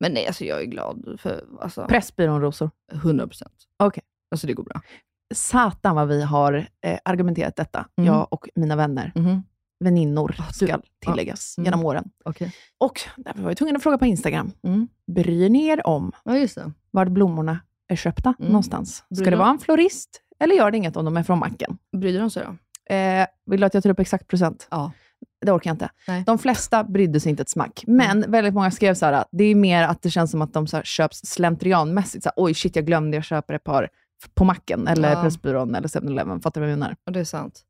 Men nej, alltså jag är glad för alltså, Pressbyrån-rosor. 100 procent. Okej. Alltså det går bra. Satan vad vi har eh, argumenterat detta, Mm. jag och mina vänner. Mhm. Väninnor, du- ska tilläggas, Mm. genom åren. Okej. Och därför var jag tvungen att fråga på Instagram. Mm. Bryr ni er om Ja, var blommorna är köpta Mm. någonstans? Ska Bryr det de- vara en florist, eller gör det inget om de är från macken? Brydde de sig då? Eh, vill du att jag tar upp exakt procent? Ja. Det orkar jag inte. Nej. De flesta brydde sig inte ett smack, men väldigt många skrev så här, det är mer att det känns som att de så här, köps slentrianmässigt. Så här, Oj, shit, jag glömde, jag köper ett par på macken, eller Ja. Pressbyrån, eller 7-Eleven. Fattar du vad jag menar? Och det är sant.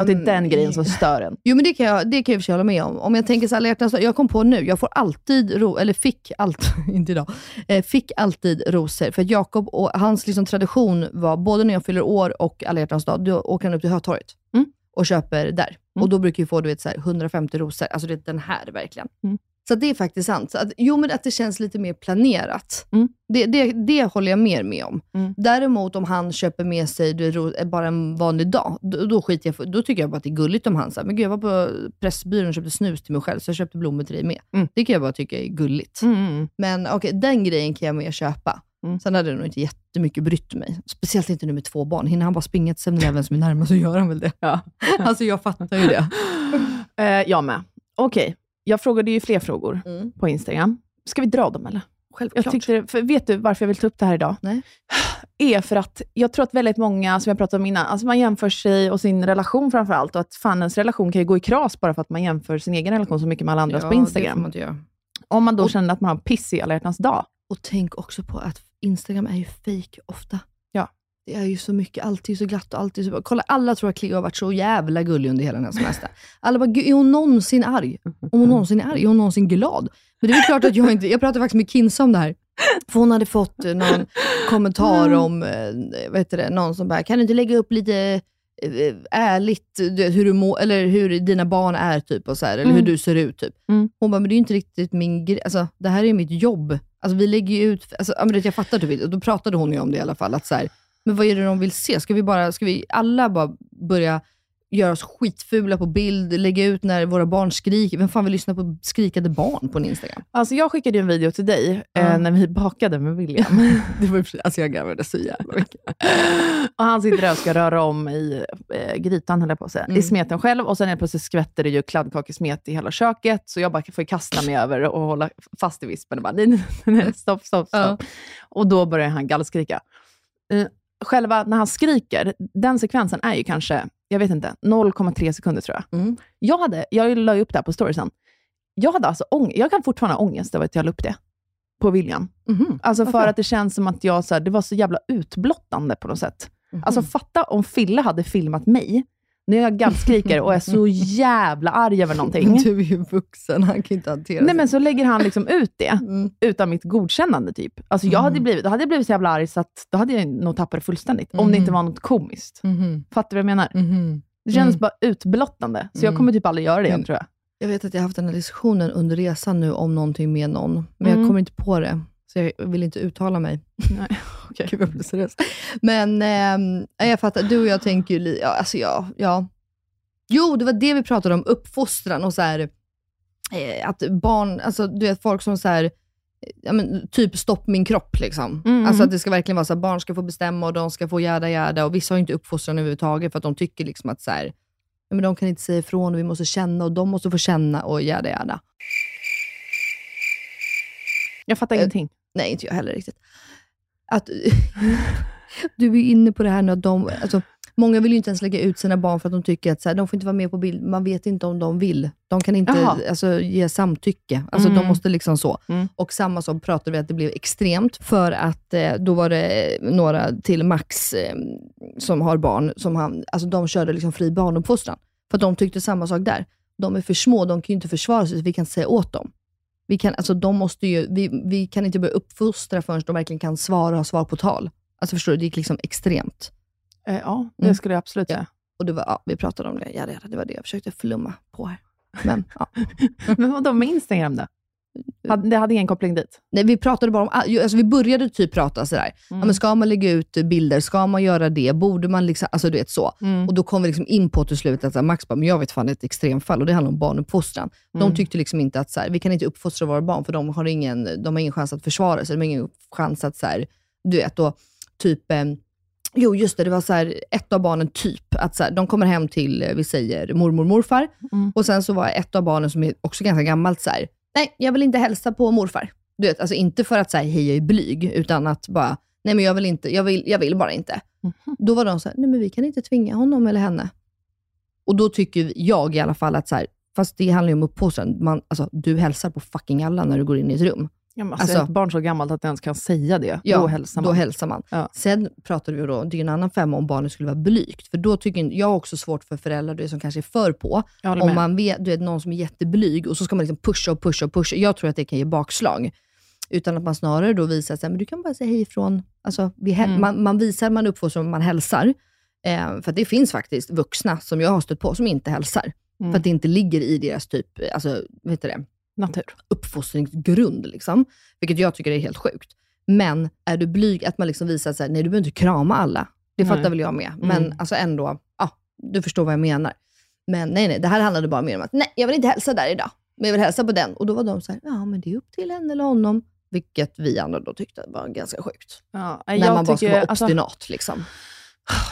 Och det är den grejen som stör en. Jo men det kan jag, det kan jag i hålla med om. Om jag tänker så här, hjärtans jag kom på nu, jag får alltid, ro, eller fick alltid, inte idag, eh, fick alltid rosor. För att Jakob och hans liksom tradition var, både när jag fyller år och alla hjärtans dag, då åker han upp till Hötorget Mm. och köper där. Mm. Och då brukar vi få du vet, så här, 150 rosor, alltså det är den här verkligen. Mm. Så det är faktiskt sant. Så att, jo men att det känns lite mer planerat. Mm. Det, det, det håller jag mer med om. Mm. Däremot om han köper med sig du, bara en vanlig dag, då, då skiter jag Då tycker jag bara att det är gulligt om han säger, men gud jag var på Pressbyrån och köpte snus till mig själv, så jag köpte blommor till dig med. Mm. Det kan jag bara tycka är gulligt. Mm, mm. Men okej, den grejen kan jag med köpa. Mm. Sen hade det nog inte jättemycket brytt mig. Speciellt inte nu med två barn. Hinner han bara springa till 7-Eleven som är närmast så gör han väl det. Ja. Alltså jag fattar ju det. Eh, jag med. Okej, jag frågade ju fler frågor Mm. på Instagram. Ska vi dra dem eller? Självklart. Jag tyckte, för vet du varför jag vill ta upp det här idag? Nej. Är för att jag tror att väldigt många, som jag pratade om innan, alltså man jämför sig och sin relation framför allt. Och att fan ens relation kan ju gå i kras bara för att man jämför sin egen relation så mycket med alla andras Ja, på Instagram. man. Om man då Och- känner att man har piss i alla hjärtans dag. Och tänk också på att Instagram är ju fake ofta. Det är ju så mycket, alltid så glatt och alltid så bra. Kolla, alla tror att Cleo har varit så jävla gullig under hela den här semestern. Alla bara, "Gud, är hon någonsin arg? Om hon någonsin är arg, är hon någonsin glad? Men det är klart att jag inte, jag pratade faktiskt med Kinsa om det här. För hon hade fått eh, någon kommentar om, eh, vad heter det, någon som bara, kan du inte lägga upp lite eh, ärligt hur, du må, eller hur dina barn är, typ, och så här, eller hur Mm. du ser ut. Typ. Mm. Hon bara, men det är ju inte riktigt min grej. Alltså, det här är ju mitt jobb. Alltså, vi lägger ju ut, alltså, jag fattar typ inte. Då pratade hon ju om det i alla fall. Att så här, men vad är det de vill se? Ska vi, bara, ska vi alla bara börja göra oss skitfula på bild, lägga ut när våra barn skriker. Vem fan vill lyssna på skrikande barn på en Instagram? Alltså jag skickade en video till dig Ja. eh, när vi bakade med William. Det var, alltså jag garvade så jävla mycket. och han sitter där och ska röra om i eh, grytan, höll jag på att säga, Mm. i smeten själv. Och sen helt plötsligt skvätter det ju kladdkakesmet i hela köket. Så jag bara får kasta mig över och hålla fast i vispen och bara, nej, nej, nej, stopp, stopp, stopp. Och då börjar han gallskrika. Eh, själva när han skriker, den sekvensen är ju kanske, jag vet inte, 0,3 sekunder tror jag. Mm. Jag, hade, jag la ju upp det här på storiesen. Jag hade alltså ång- jag kan fortfarande ha ångest över att jag la upp det på William. Mhm. Alltså för att det känns som att jag, så här, det var så jävla utblottande på något sätt. Mhm. Alltså fatta om Fille hade filmat mig när jag gallskriker och är så jävla arg över någonting. Du är ju vuxen, han kan inte hantera Nej sig. men så lägger han liksom ut det Mm. utan mitt godkännande typ. Alltså jag hade Mm. blivit, då hade jag blivit så jävla arg så att då hade jag nog tappat det fullständigt. Om det inte Mhm. var något komiskt. Mhm. Fattar du vad jag menar? Mhm. Det känns Mm. bara utblottande. Så jag Mm. kommer typ aldrig göra det igen Mm. tror jag. Jag vet att jag har haft den här diskussionen under resan nu om någonting med någon, men Mm. jag kommer inte på det. Så jag vill inte uttala mig. Nej, okej. Gud, jag blir seriös. Men ehm, jag fattar, du och jag tänker ju, li- ja, alltså ja, ja. Jo, det var det vi pratade om, uppfostran och så här, eh, att barn, alltså du vet folk som så här, ja, men, typ stopp min kropp. Liksom. Mm. Alltså att det ska verkligen vara så att barn ska få bestämma och de ska få jäda jäda och vissa har ju inte uppfostran överhuvudtaget för att de tycker liksom att så här, ja, men de kan inte säga ifrån och vi måste känna och de måste få känna och jäda jäda. Jag fattar Eh, ingenting. Nej, inte jag heller riktigt. Att, du är inne på det här nu att de, alltså, många vill ju inte ens lägga ut sina barn för att de tycker att så här, de får inte vara med på bild. Man vet inte om de vill. De kan inte alltså, ge samtycke. Alltså, Mm. De måste liksom så. Mm. Och samma sak pratade vi att det blev extremt, för att eh, då var det några till Max eh, som har barn, som han, alltså, de körde liksom fri barnuppfostran. För att de tyckte samma sak där. De är för små, de kan ju inte försvara sig, så vi kan inte säga åt dem. Vi kan, alltså, de måste ju, vi, vi kan inte börja uppfostra förrän de verkligen kan svara och ha svar på tal. Alltså förstår du, det gick liksom extremt. Eh, ja, det Mm. skulle jag absolut Ja. säga. Och det var, ja, vi pratade om det, ja, det, det var det jag försökte flumma på här. Men, ja. Men vadå med Instagram då? Det hade ingen koppling dit? Nej, vi pratade bara om, alltså vi började typ prata sådär, Mm. ja, men ska man lägga ut bilder, ska man göra det, borde man liksom, alltså du vet så. Mm. Och då kom vi liksom in på till slut att Max bara, men jag vet fan ett extremfall och det handlar om barnuppfostran. Mm. De tyckte liksom inte att så här, vi kan inte uppfostra våra barn för de har ingen, de har ingen chans att försvara sig. De har ingen chans att, så här, du vet, då, typ, eh, jo just det, det var så här, ett av barnen typ, att så här, de kommer hem till, eh, vi säger mormor och morfar, Mm. och sen så var ett av barnen som är också ganska gammalt så här, nej jag vill inte hälsa på morfar. Du vet, alltså inte för att säga hej jag är blyg, utan att bara, nej men jag vill inte, jag vill, jag vill bara inte. Mhm. Då var de så här, nej men vi kan inte tvinga honom eller henne. Och då tycker jag i alla fall att så här, fast det handlar ju om uppfostran. Man, alltså, du hälsar på fucking alla när du går in i ett rum. Ja, alltså, Alltså- ett barn så gammalt att det ens kan säga det, Ja, då hälsar man. Då hälsar man. Ja. Sen pratade vi då, det är en annan femma om barnet skulle vara blygt. För då tycker inte- jag har också svårt för föräldrar du vet, som kanske är för på. jag Om med. man vet, du vet någon som är jätteblyg och så ska man liksom pusha och pusha och pusha. Jag tror att det kan ge bakslag. Utan att man snarare då visar att du kan bara säga hej ifrån. Alltså, Mm. man, man visar, man uppfostrar, man hälsar. Eh, för det finns faktiskt vuxna som jag har stött på som inte hälsar. Mm. För att det inte ligger i deras typ, alltså, vad heter det? Natur. uppfostringsgrund. Liksom, vilket jag tycker är helt sjukt. Men är du blyg, att man liksom visar att nej du behöver inte krama alla. Det Nej. fattar väl jag med. Men Mm. alltså ändå, ja, du förstår vad jag menar. Men nej, nej, det här handlade bara mer om att nej, jag vill inte hälsa där idag. Men jag vill hälsa på den. Och då var de så här, ja men det är upp till henne eller honom. Vilket vi andra då tyckte var ganska sjukt. Ja, När man bara ska vara alltså, obstinat. liksom.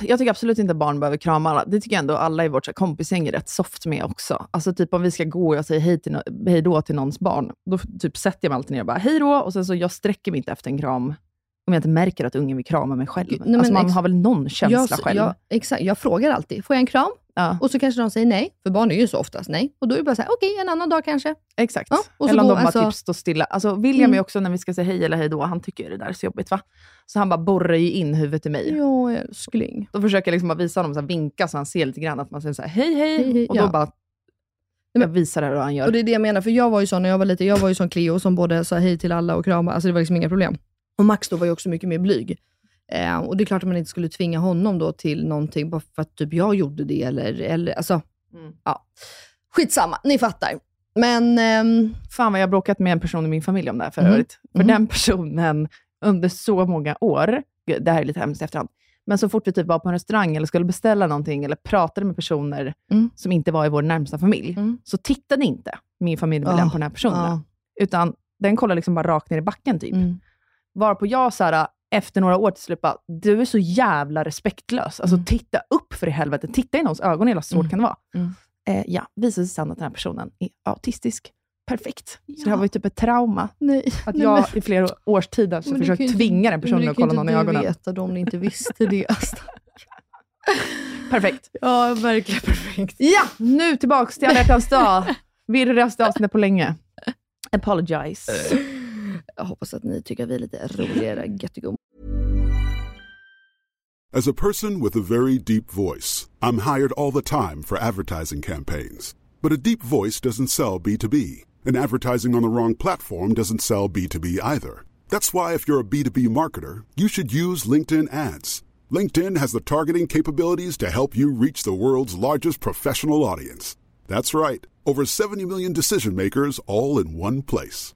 Jag tycker absolut inte barn behöver krama alla. Det tycker jag ändå alla i vårt kompisgäng är rätt soft med också. Alltså typ om vi ska gå och jag säger hej, till no- hej då till någons barn, då typ sätter jag mig alltid ner och bara hej då, och sen så jag sträcker mig inte efter en kram om jag inte märker att ungen vill krama mig själv. Nej, alltså man har väl någon känsla jag, själv? Jag, exakt, jag frågar alltid, får jag en kram? Ja, Och så kanske de säger nej, för barn är ju så oftast nej. Och då är det bara så här, okej, en annan dag kanske. exakt. Ja, och så eller om de bara alltså- typ står stilla. Alltså William Mm. är också, när vi ska säga hej eller hej då, han tycker det där är så jobbigt va? Så han bara borrar ju in huvudet i mig. Ja, älskling. Då försöker jag liksom bara visa honom, så här, vinka så han ser lite grann att man säger så här, hej hej, Hej, hej, och då ja. bara jag visar det hur han gör. Och det är det jag menar, för jag var ju sån när jag var liten, jag var ju som Cleo som både sa hej till alla och kramade, alltså det var liksom inga problem. Och Max då var ju också mycket mer blyg. Eh, och det är klart att man inte skulle tvinga honom då till någonting bara för att typ jag gjorde det eller, eller alltså, Mm. ja. Skitsamma, ni fattar. Men, ehm, Fan vad jag har bråkat med en person i min familj om det här för Mhm. övrigt. För Mhm. den personen under så många år, gud, det här är lite hemskt i efterhand, Men så fort vi typ var på en restaurang eller skulle beställa någonting eller pratade med personer Mm. som inte var i vår närmsta familj, Mm. så tittade inte min familjemedlem Ah, på den här personen. Ja. Utan den kollade liksom bara rakt ner i backen typ. Mm. Varpå jag så här, efter några år till slut bara, du är så jävla respektlös. Alltså Mm. titta upp för i helvete. Titta i någons ögon, jävla svårt Mm. kan det vara? Mm. Eh, ja, visade sig sen att den här personen är autistisk. Perfekt. Så Ja. det här var ju typ ett trauma. Nej, Att nej, jag men- i flera års tid har det försökt kan inte- tvinga den personen det att kan kolla någon i inte ögonen. du veta om ni inte visste det. Perfekt. Ja, verkligen perfekt. Ja, nu tillbaks till alla hjärtans dag. Virrigaste avsnittet på länge. Apologize. Jag hoppas att ni tycker att vi är lite roligare mm. göttigo. As a person with a very deep voice, I'm hired all the time for advertising campaigns. But a deep voice doesn't sell B2B, and advertising on the wrong platform doesn't sell B2B either. That's why, if you're a B2B marketer, you should use LinkedIn ads. LinkedIn has the targeting capabilities to help you reach the world's largest professional audience. That's right, over 70 million decision makers all in one place.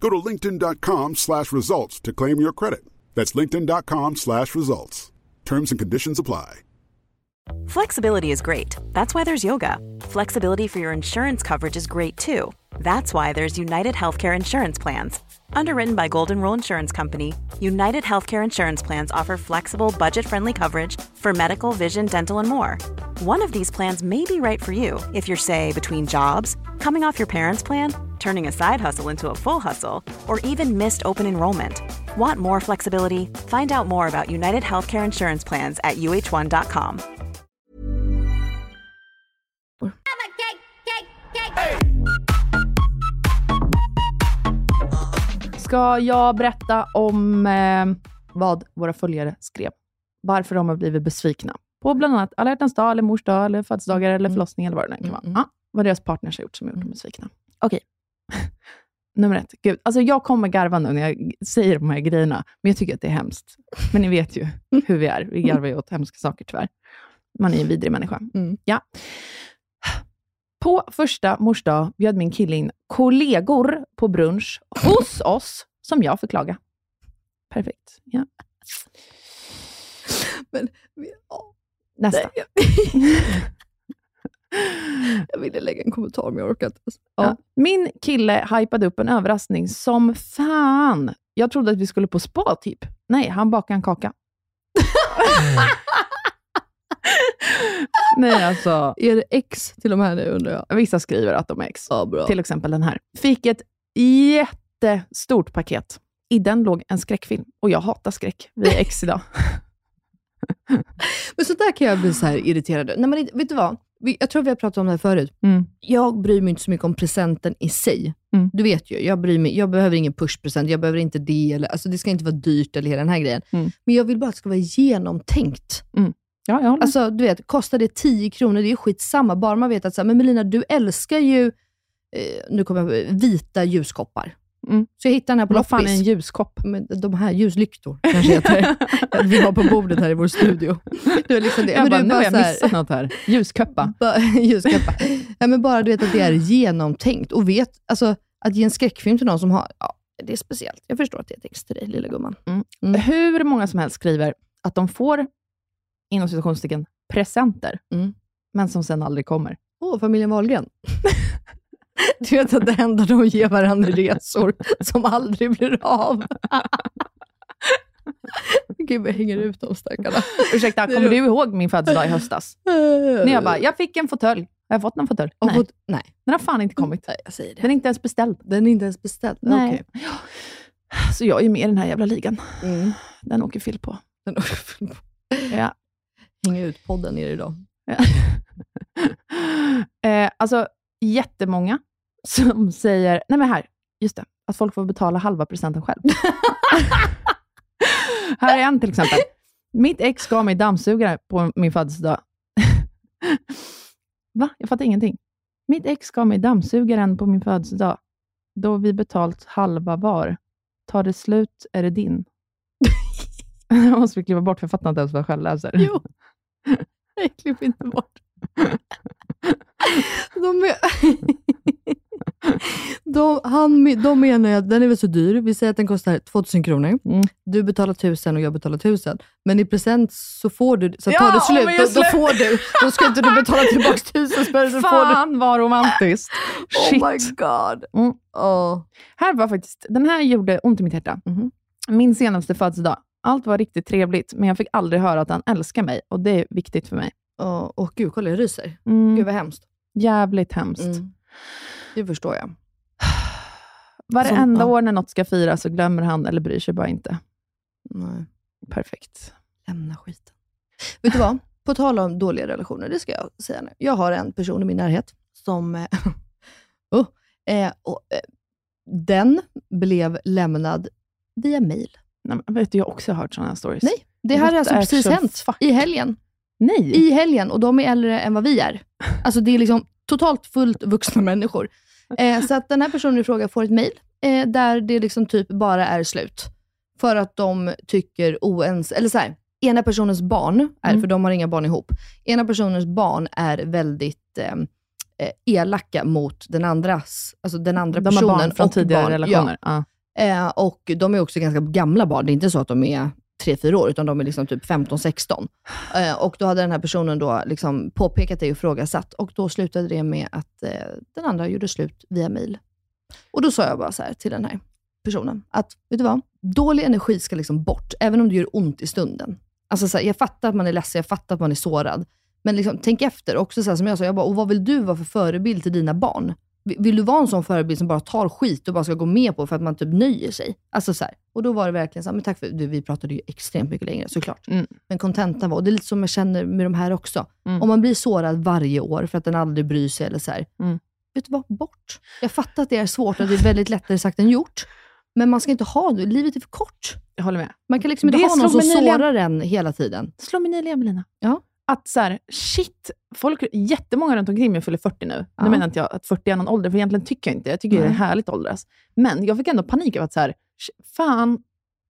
Go to linkedin.com slash results to claim your credit. That's linkedin.com slash results. Terms and conditions apply. Flexibility is great. That's why there's yoga. Flexibility for your insurance coverage is great too. That's why there's United Healthcare Insurance Plans. Underwritten by Golden Rule Insurance Company, United Healthcare Insurance Plans offer flexible, budget friendly coverage for medical, vision, dental, and more. One of these plans may be right for you if you're, say, between jobs, coming off your parents' plan, turning a side hustle into a full hustle, or even missed open enrollment. Want more flexibility? Find out more about United Healthcare Insurance Plans at uh1.com. Ska jag berätta om eh, vad våra följare skrev? Varför de har blivit besvikna på bland annat alla hjärtans dag, eller mors dag, eller födelsedagar, eller förlossning, eller vad det nu kan vara. Mm, mm. Ja, vad deras partners har gjort som har gjort dem besvikna. Okej. Nummer ett. Gud, alltså jag kommer garva nu när jag säger de här grejerna, men jag tycker att det är hemskt. Men ni vet ju hur vi är. Vi garvar ju åt hemska saker tyvärr. Man är en vidrig människa. Mm. Ja. På första mors dag bjöd min kille in kollegor på brunch hos oss, som jag får klaga. Perfekt. Ja. Men, Nästa. jag ville lägga en kommentar, men jag orkar inte. Ja. Min kille hypade upp en överraskning som fan. Jag trodde att vi skulle på spa, typ. Nej, han bakade en kaka. Nej, alltså. Är det X till de här nu, undrar jag? Vissa skriver att de är ex. Ja, bra. Till exempel den här. Fick ett jättestort paket. I den låg en skräckfilm. Och jag hatar skräck. Vi är ex idag. Men så där kan jag bli så här irriterad. Man, inte- vet du vad? Jag tror vi har pratat om det här förut. Mm. Jag bryr mig inte så mycket om presenten i sig. Mm. Du vet ju, jag, bryr mig, jag behöver ingen pushpresent, jag behöver inte det. Eller, alltså det ska inte vara dyrt eller hela den här grejen. Mm. Men jag vill bara att det ska vara genomtänkt. Ja, jag. Alltså, du vet, kostar det 10 kronor, det är skitsamma. Bara man vet att, så här, men Melina, du älskar ju, eh, nu kommer jag vita ljuskoppar. Mm. Så jag hittade den här på Vad fan är en loppis. ljuskopp? Men de här ljuslyktor kanske heter. vi har på bordet här i vår studio. Det är liksom det. Jag Men bara, det nu har jag här- missat något här. Ljuskuppa. Ba- Ljuskappa. ja, men bara du vet att det är genomtänkt och vet, alltså att ge en skräckfilm till någon som har, ja, det är speciellt. Jag förstår att det är ex till dig, lilla gumman. Mm. Hur många som helst skriver att de får, inom citationstecken, presenter, Mm. men som sen aldrig kommer. Åh, familjen Wahlgren. du vet att det enda de ger varandra resor som aldrig blir av. Gud, jag hänger ut de stackarna. Ursäkta, kommer du ihåg min födelsedag i höstas? När jag bara, jag fick en fåtölj. Har jag fått en fåtölj? Nej, fått- nej. den har fan inte kommit. Nej, jag säger det. Den är inte ens beställd. Den är inte ens beställd. Nej. Okej. Så jag är med i den här jävla ligan. Mm. Den åker Phil på. Den Ja. Hänga ut podden är det idag. eh, alltså, jättemånga som säger, nej men här, just det, att folk får betala halva presenten själv. här är en till exempel. Mitt ex gav mig dammsugare på min födelsedag. Va? Jag fattar ingenting. Mitt ex gav mig dammsugaren på min födelsedag. Då vi betalt halva var. Tar det slut är det din. Jag måste vi klippa bort, för jag fattar inte ens vad jag själv läser. Jo. Nej, klipp inte bort. De, är, de, han, de menar ju att den är väl så dyr. Vi säger att den kostar 2000 kronor. Mm. Du betalar 1000 och jag betalar 1000. Men i present så får du, så Ja, tar det slut, då, då får du. Då ska inte du betala tillbaka 1000 spänn. så får du. Fan vad romantiskt. Shit. Oh my god. Mm. Åh. Här var faktiskt, den här gjorde ont i mitt hjärta. Mhm. Min senaste födelsedag. Allt var riktigt trevligt, men jag fick aldrig höra att han älskar mig och det är viktigt för mig. Åh, åh, gud, kolla jag ryser. Mm. Gud vad hemskt. Jävligt hemskt. Mm. Det förstår jag. Varenda Som- år när något ska firas så glömmer han eller bryr sig bara inte. Nej. Perfekt. Lämna skiten. Vet du vad? På tal om dåliga relationer, det ska jag säga nu. Jag har en person i min närhet som... eh, oh, eh, och, eh, den blev lämnad via mail. Nej, men vet du, jag har också hört sådana här stories. Nej, det här What har alltså precis hänt fuck? i helgen. Nej. I helgen, och de är äldre än vad vi är. Alltså det är liksom totalt fullt vuxna människor. Eh, så att den här personen i fråga får ett mail eh, där det liksom typ bara är slut. För att de tycker oense, eller så här, ena personens barn, är, Mm. för de har inga barn ihop, ena personens barn är väldigt eh, eh, elaka mot den andras, alltså den andra De har personen. barn från tidigare barn. relationer. Ja. Eh, och de är också ganska gamla barn. Det är inte så att de är 3-4 år, utan de är liksom typ 15-16. Eh, och då hade den här personen då liksom påpekat det och ifrågasatt. Och då slutade det med att eh, den andra gjorde slut via mail. Och då sa jag bara så här till den här personen, att vet du vad? Dålig energi ska liksom bort, även om det gör ont i stunden. Alltså så här, jag fattar att man är ledsen, jag fattar att man är sårad. Men liksom, tänk efter. Också så här, som jag sa, jag bara, och vad vill du vara för förebild till dina barn? Vill- du vara en sån förebild som bara tar skit och bara ska gå med på för att man typ nöjer sig? Alltså så här. Och då var det verkligen så här, men tack för du, vi pratade ju extremt mycket längre såklart. Mm. Men kontentan var, och det är lite som jag känner med de här också. Mm. Om man blir sårad varje år för att den aldrig bryr sig eller så här. Mm. Vet du vad? Bort. Jag fattar att det är svårt och det är väldigt lättare sagt än gjort. Men man ska inte ha det. Livet är för kort. Jag håller med. Man kan liksom inte Det ha någon som sårar en hela tiden. slår mig nyligen, Melina. Ja. Att så här, shit, folk, jättemånga runt omkring mig fyller 40 nu. Ja. Nu menar inte jag att 40 är någon ålder, för egentligen tycker jag inte Jag tycker det är härligt att åldras. Men jag fick ändå panik över att så här, fan,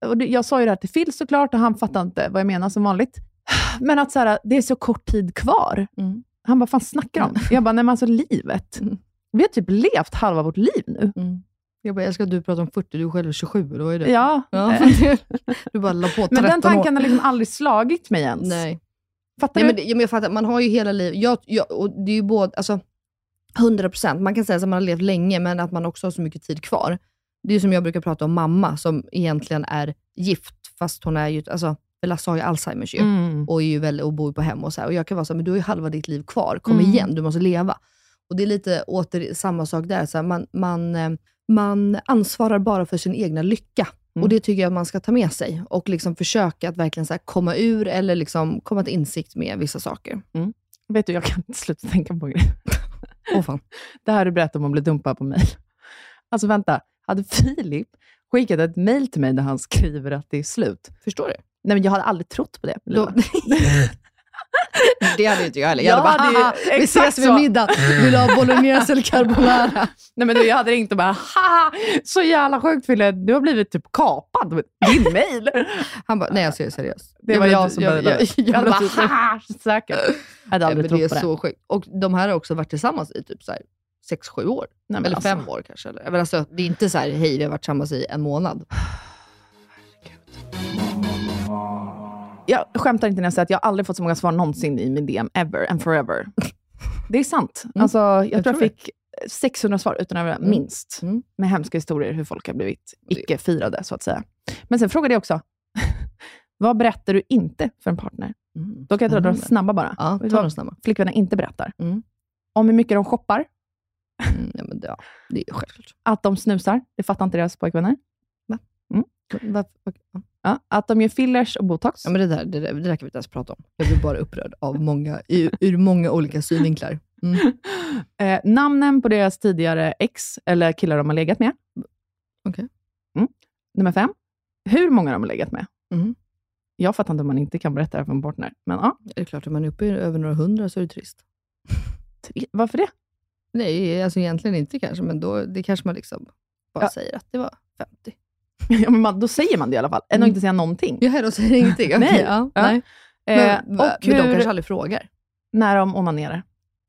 och det, jag sa ju det här till Phil såklart och han fattade inte vad jag menar som vanligt. Men att så här, det är så kort tid kvar. Mm. Han bara, fan snackar om? Jag bara, nej men alltså livet. Mm. Vi har typ levt halva vårt liv nu. Mm. Jag bara, jag älskar att du pratar om 40, du är själv 27, eller vad är det? Ja, Ja. du bara la på 13 men den tanken år. har liksom aldrig slagit mig ens. Nej. Fattar Nej, du? men, ja, men jag fattar, man har ju hela livet, jag, jag, och det är ju både, alltså 100%, man kan säga att man har levt länge, men att man också har så mycket tid kvar. Det är som jag brukar prata om mamma, som egentligen är gift, fast hon är ju, alltså, Lasse har ju Alzheimers ju, Mm. och, är ju väl, och bor på hem och så här. Och jag kan vara så här, men du har ju halva ditt liv kvar, kom Mm. igen, du måste leva. Och det är lite åter samma sak där, så här, man, man, eh, man ansvarar bara för sin egna lycka. Mm. Och Det tycker jag att man ska ta med sig och liksom försöka att verkligen så komma ur eller liksom komma till insikt med vissa saker. Vet du, jag kan inte sluta tänka på en grej. Åh fan. Det här du berättade om att bli dumpad på mejl. Alltså vänta, hade Filip skickat ett mejl till mig där han skriver att det är slut? Förstår du? Nej, men jag hade aldrig trott på det. Då, det hade inte jag heller. Jag Jag hade bara, hade ju- "Haha, vi exakt ses vid så." middag. Vill du ha bolognese eller carbonara? Nej, men du, jag hade ringt och bara, haha, så jävla sjukt Fille, du har blivit typ kapad din mejl. Han bara, nej alltså jag är seriös. Det var jag som började. Jag, jag, Jag hade bara, haha, säkert. Jag hade aldrig det är trott på det. så sjukt. Och de här har också varit tillsammans i typ så här 6-7 år. Nej, eller alltså, fem år kanske. Eller, men alltså, det är inte så här, hej vi har varit tillsammans i en månad. Jag skämtar inte när jag säger att jag aldrig fått så många svar någonsin i min DM, ever and forever. Det är sant. Mm. Alltså, jag, tror tror jag fick 600 svar utan att Mm. minst. Mm. Med hemska historier hur folk har blivit icke-firade, så att säga. Men sen frågade jag också, vad berättar du inte för en partner? Mm. Då kan jag dra några Spännande. snabba bara. Ja, ta snabba. flickvänner inte berättar? Mm. Om hur mycket de shoppar, Mm, ja, men det, ja, det är självklart. att de snusar, det fattar inte deras pojkvänner. Ja. Att de gör fillers och botox. Ja, men det, där, det, där, det där kan vi inte ens prata om. Jag blir bara upprörd av många, ur, ur många olika synvinklar. Mm. Eh, namnen på deras tidigare ex, eller killar de har legat med. Okej. Mm. Nummer fem, hur många de har legat med. Mm. Jag fattar inte om man inte kan berätta det här för en partner. Men ja, Det är klart, om man är uppe i över några hundra så är det trist. varför det? Nej, alltså egentligen inte kanske, men då det kanske man liksom bara Ja. säger att det var 50. Ja, men man, då säger man det i alla fall, än att Mm. inte säga någonting. Ja, då säger ingenting. Okej, Nej. Ja, Ja. nej. Eh, Men, och men de hur, kanske aldrig frågar. när de onanerar.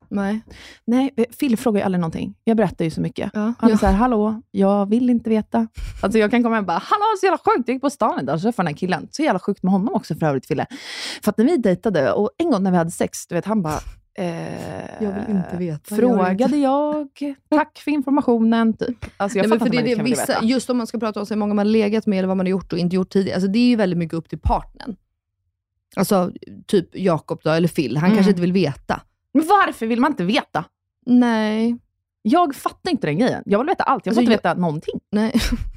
Nej. Nej, eh, Phil frågar ju aldrig någonting. Jag berättar ju så mycket. Ja. Han är Ja. så här, hallå, jag vill inte veta. Alltså jag kan komma hem och bara, hallå, så jävla sjukt, jag gick på stan idag och träffade den här killen. Så jävla sjukt med honom också för övrigt, Fille. För att när vi dejtade, och en gång när vi hade sex, du vet, han bara, eh, Jag vill inte veta. Frågade jag, tack för informationen, typ. Alltså jag Nej, för det, det, vissa, just om man ska prata om hur många man legat med eller vad man har gjort och inte gjort tidigare. Alltså, det är ju väldigt mycket upp till partnern. Alltså, typ Jakob då, eller Phil. Han Mm. kanske inte vill veta. Men varför vill man inte veta? Nej. Jag fattar inte den grejen. Jag vill veta allt. Jag får Alltså, inte veta någonting. Nej.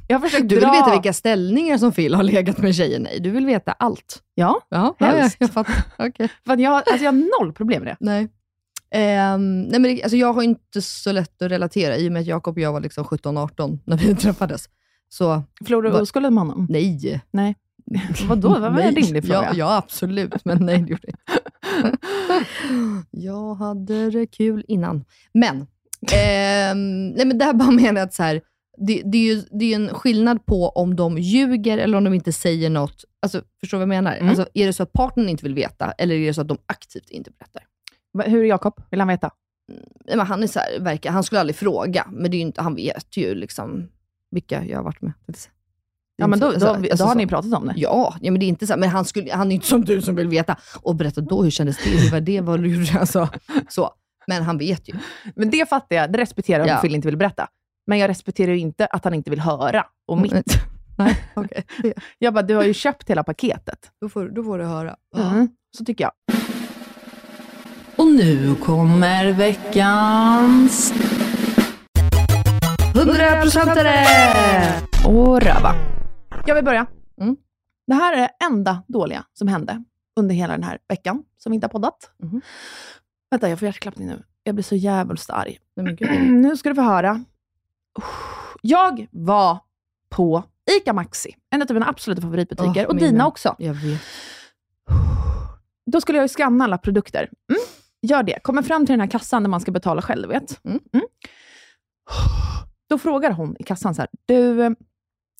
Jag Du vill dra... veta vilka ställningar som Phil har legat med tjejer? Nej, du vill veta allt. Ja, Ja, ja, ja Helst. jag fattar. För att jag, alltså jag har noll problem med det. Nej. Ehm, nej men det, alltså jag har inte så lätt att relatera i och med att Jakob och jag var liksom 17-18 när vi träffades. Så Förlorade du oskulden med honom? nej. Nej. Vadå? Det var en rimlig fråga? Ja, ja, absolut. Men nej, det gjorde jag inte. Jag hade det kul innan. Men, ehm, nej, men det här bara menar att så här, det, det är ju det är en skillnad på om de ljuger eller om de inte säger något. Alltså, förstår du vad jag menar? Mm. Alltså, är det så att partnern inte vill veta, eller är det så att de aktivt inte berättar? Va- Hur är Jakob? Vill han veta? Nej, men han, är så här, verkar, han skulle aldrig fråga, men det är inte, han vet ju liksom vilka jag har varit med. Ja, men då, så- då, alltså, då har så- ni pratat om det. Ja, ja men det är inte så men han, skulle, han är inte som du som vill veta. Och berätta då, hur kändes det? Hur var det? Vad gjorde du? Alltså, så. Men han vet ju. Men det fattar jag. Det respekterar jag Ja. om Phil inte vill berätta. Men jag respekterar ju inte att han inte vill höra. Och mitt. Nej. Det- Jag bara, du har ju köpt hela paketet. Då, får, då får du höra. Mm. Så tycker jag. Och nu kommer veckans... 100%are! Och röva. Jag vill börja. Mm. Det här är det enda dåliga som hände under hela den här veckan som vi inte har poddat. Mhm. Vänta, jag får hjärtklappning nu. Jag blir så jävligt arg. Nu ska du få höra. Jag var på ICA Maxi, en av mina absoluta favoritbutiker. Åh, och dina också. Jag vet. Då skulle jag ju skanna alla produkter. Mm. Gör det. Kommer fram till den här kassan där man ska betala själv, vet. Mm. Då frågar hon i kassan så här, du, eh,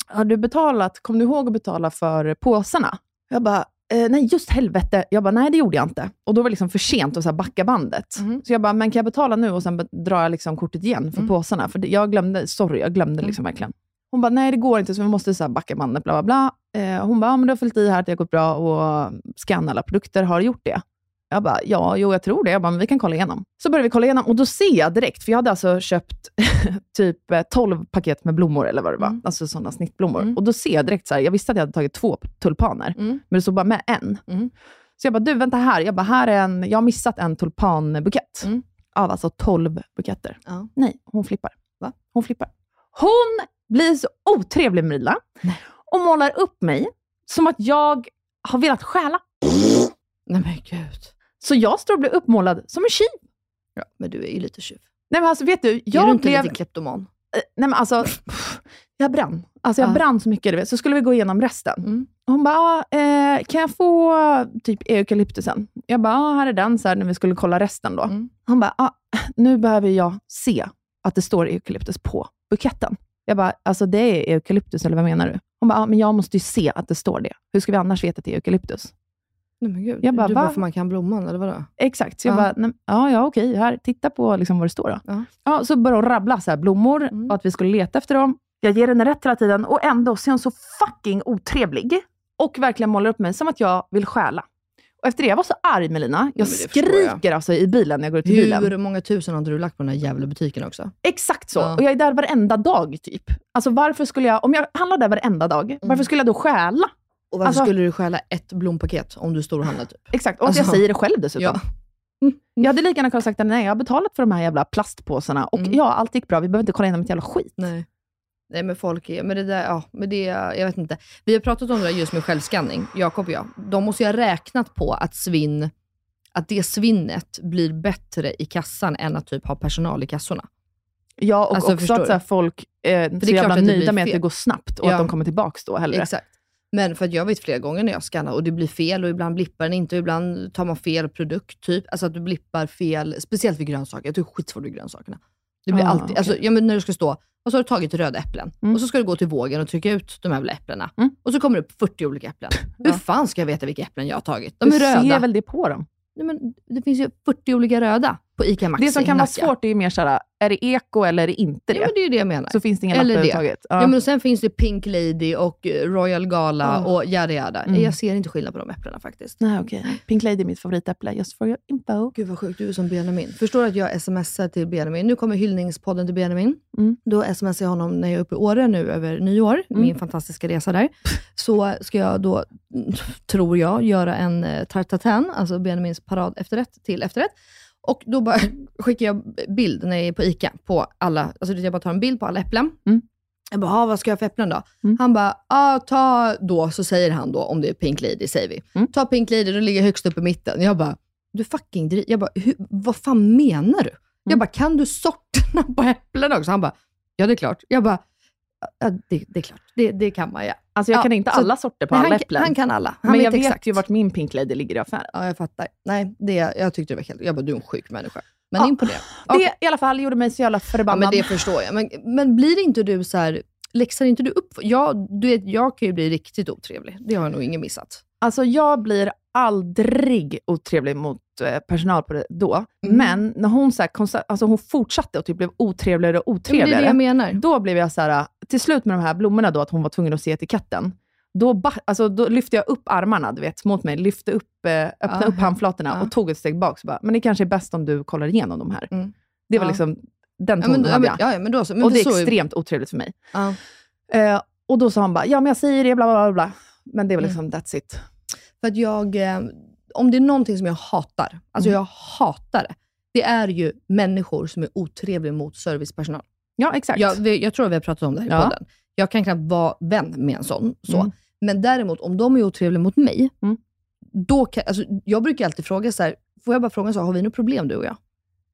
har du betalat, kom du ihåg att betala för påsarna? Jag bara, eh, nej just helvete. Jag bara, nej det gjorde jag inte. Och då var det liksom för sent att så här backa bandet. Mhm. Så jag bara, men kan jag betala nu och sen drar jag liksom kortet igen för Mm. påsarna? För jag glömde, sorry, jag glömde liksom verkligen. Hon bara, nej det går inte, så vi måste så här backa bandet, bla bla bla. Eh, hon bara, ja, men du har fyllt i här, det har gått bra och scanna alla produkter, har du gjort det? Jag bara, ja, jo jag tror det. Jag bara, men vi kan kolla igenom. Så började vi kolla igenom och då ser jag direkt, för jag hade alltså köpt typ eh, 12 paket med blommor eller vad det var, Mm. alltså sådana snittblommor. Mm. Och då ser jag direkt, så här, jag visste att jag hade tagit två tulpaner, Mm. men det stod bara med en. Mm. Så jag bara, du vänta här, jag bara, här är en, jag har missat en tulpanbukett. Mm. Av alltså 12 buketter. Ja. Nej, hon flippar. Va? Hon flippar. Hon blir så otrevlig med Mila och målar upp mig som att jag har velat stjäla. Nej men gud. Så jag står och blir uppmålad som en tjuv. Ja, men du är ju lite tjuv. Nej men alltså vet du, är du jag inte blev... lite kleptoman? Eh, Nej men alltså, pff, jag brann. Alltså jag Ja. brann så mycket, du vet. så skulle vi gå igenom resten. Mm. Hon bara, ah, eh, kan jag få typ eukalyptusen? Jag bara, ah, här är den, så här, när vi skulle kolla resten då. Mm. Hon bara, ah, nu behöver jag se att det står eukalyptus på buketten. Jag bara, alltså det är eukalyptus, eller vad menar du? Hon bara, ah, men jag måste ju se att det står det. Hur ska vi annars veta att det är eukalyptus? Nej men gud. Jag bara, du va? bara för man kan blomman, eller vadå? Exakt. Så jag Ja. bara, nej, ja, ja okej, här, titta på liksom vad det står då. Ja. Ja, så började hon rabbla så här, blommor Mm. och att vi skulle leta efter dem. Jag ger henne rätt hela tiden och ändå så är hon så fucking otrevlig. Och verkligen målar upp mig som att jag vill stjäla. Och efter det, jag var så arg Melina. Jag skriker alltså i bilen när jag går ut i bilen. Hur många tusen har inte du lagt på den här jävla butiken också? Exakt så. Ja. Och jag är där varenda dag typ. Alltså varför skulle jag, om jag handlar där varenda dag, varför skulle jag då stjäla? Och varför Alltså- skulle du stjäla ett blompaket om du står och handlar typ? Exakt, och att jag Alltså, säger det själv dessutom. Ja. Jag hade lika gärna kunnat sagt att nej, jag har betalat för de här jävla plastpåsarna och Mm. ja, allt gick bra. Vi behöver inte kolla igenom ett jävla skit. Nej. Nej men folk är, men det där, ja, men det, jag vet inte. Vi har pratat om det där just med självskanning, Jakob och jag. De måste ju ha räknat på att svinn, att det svinnet blir bättre i kassan än att typ ha personal i kassorna. Ja, och Alltså, också att så här, folk är är så jävla nöjda med att det går snabbt och Ja. att de kommer tillbaka då hellre. Exakt. Men för att jag vet flera gånger när jag skannar och det blir fel och ibland blippar den inte och ibland tar man fel produkt. typ. Alltså att du blippar fel, speciellt vid grönsaker. Jag tycker skitsvårt vid grönsakerna. Det blir Ah, alltid, okej. alltså, ja, men när du ska stå, och så har du tagit röda äpplen Mm. och så ska du gå till vågen och trycka ut de här jävla äpplena. Mm. Och så kommer det upp 40 olika äpplen. Hur fan ska jag veta vilka äpplen jag har tagit? De du är röda. ser väl det på dem? Nej, men det finns ju 40 olika röda på ICA Maxi Det som kan vara svårt är ju mer såhär, är det eko eller är det inte det? Ja, men det är ju det jag menar. så finns det ingen lapp Eller det. överhuvudtaget. Ja. Ja. men sen finns det Pink Lady och eh, Royal Gala Oh. och yada yada. Mm. Jag ser inte skillnad på de äpplena faktiskt. Nej, okej. Pink Lady är mitt favoritäpple, just for your info. Gud vad sjukt, du är som Benjamin. Förstår att jag smsar till Benjamin. Nu kommer hyllningspodden till Benjamin. Mm. Då smsar jag honom när jag är uppe i Åre nu över nyår, Mm. min fantastiska resa där. Så ska jag då, mm, tror jag, göra en eh, tarte tatin, alltså Benjamins parad efterrätt till efterrätt. Och då bara skickar jag bild när jag är på ICA på alla, alltså jag bara tar en bild på alla äpplen. Mm. Jag bara, "Ah, vad ska jag ha för äpplen då? Mm. Han bara, ah, ta då, så säger han då, om det är Pink Lady, säger vi. Mm. Ta Pink Lady, den ligger högst upp i mitten. Jag bara, du fucking dri- Jag bara, vad fan menar du? Jag Mm. bara, kan du sorterna på äpplen också? Han bara, ja det är klart. Jag bara, ja, det, det är klart. Det, det kan man ja. Alltså jag Ja, kan inte så- alla sorter på alla han, äpplen. han kan alla. Han men vet jag vet exakt. ju vart min Pink Lady ligger i affären. Ja, jag fattar. Nej, det, jag tyckte det var helt... Jag bara, du är en sjuk människa. Men Ja, imponerad. Det i alla fall gjorde mig så jävla Ja, förbannad. men det förstår jag. Men, men blir inte du så här... Läxar inte du upp? Jag, du vet, jag kan ju bli riktigt otrevlig. Det har jag nog ingen missat. Alltså jag blir aldrig otrevlig mot personal på det då. Mm. Men när hon, så här, konstant, alltså hon fortsatte och typ blev otrevligare och Men det otrevligare. är det jag menar. Då blev jag så här, till slut med de här blommorna då, att hon var tvungen att se etiketten. Då, alltså, då lyfte jag upp armarna du vet, mot mig, lyfte upp, eh, öppnade Ja, upp handflatorna ja. och tog ett steg bak. Så bara, men det kanske är bäst om du kollar igenom de här. Mm. Det var Ja. liksom, den Ja, tonen men, ja, hade men, jag. ja, men då så. Men och det är extremt otrevligt för mig. Ja. Eh, och då sa han bara, ja men jag säger det, bla bla bla. bla. Men det var Mm. liksom, that's it. För att jag, eh, om det är någonting som jag hatar, alltså Mm. jag hatar det, det är ju människor som är otrevliga mot servicepersonal. Ja, exakt. Jag, vi, jag tror att vi har pratat om det här i Ja. podden. Jag kan knappt vara vän med en sån. Så. Mm. Men däremot, om de är otrevliga mot mig, Mm. då kan, alltså, jag brukar alltid fråga så här, får jag bara fråga så, har vi något problem du och jag?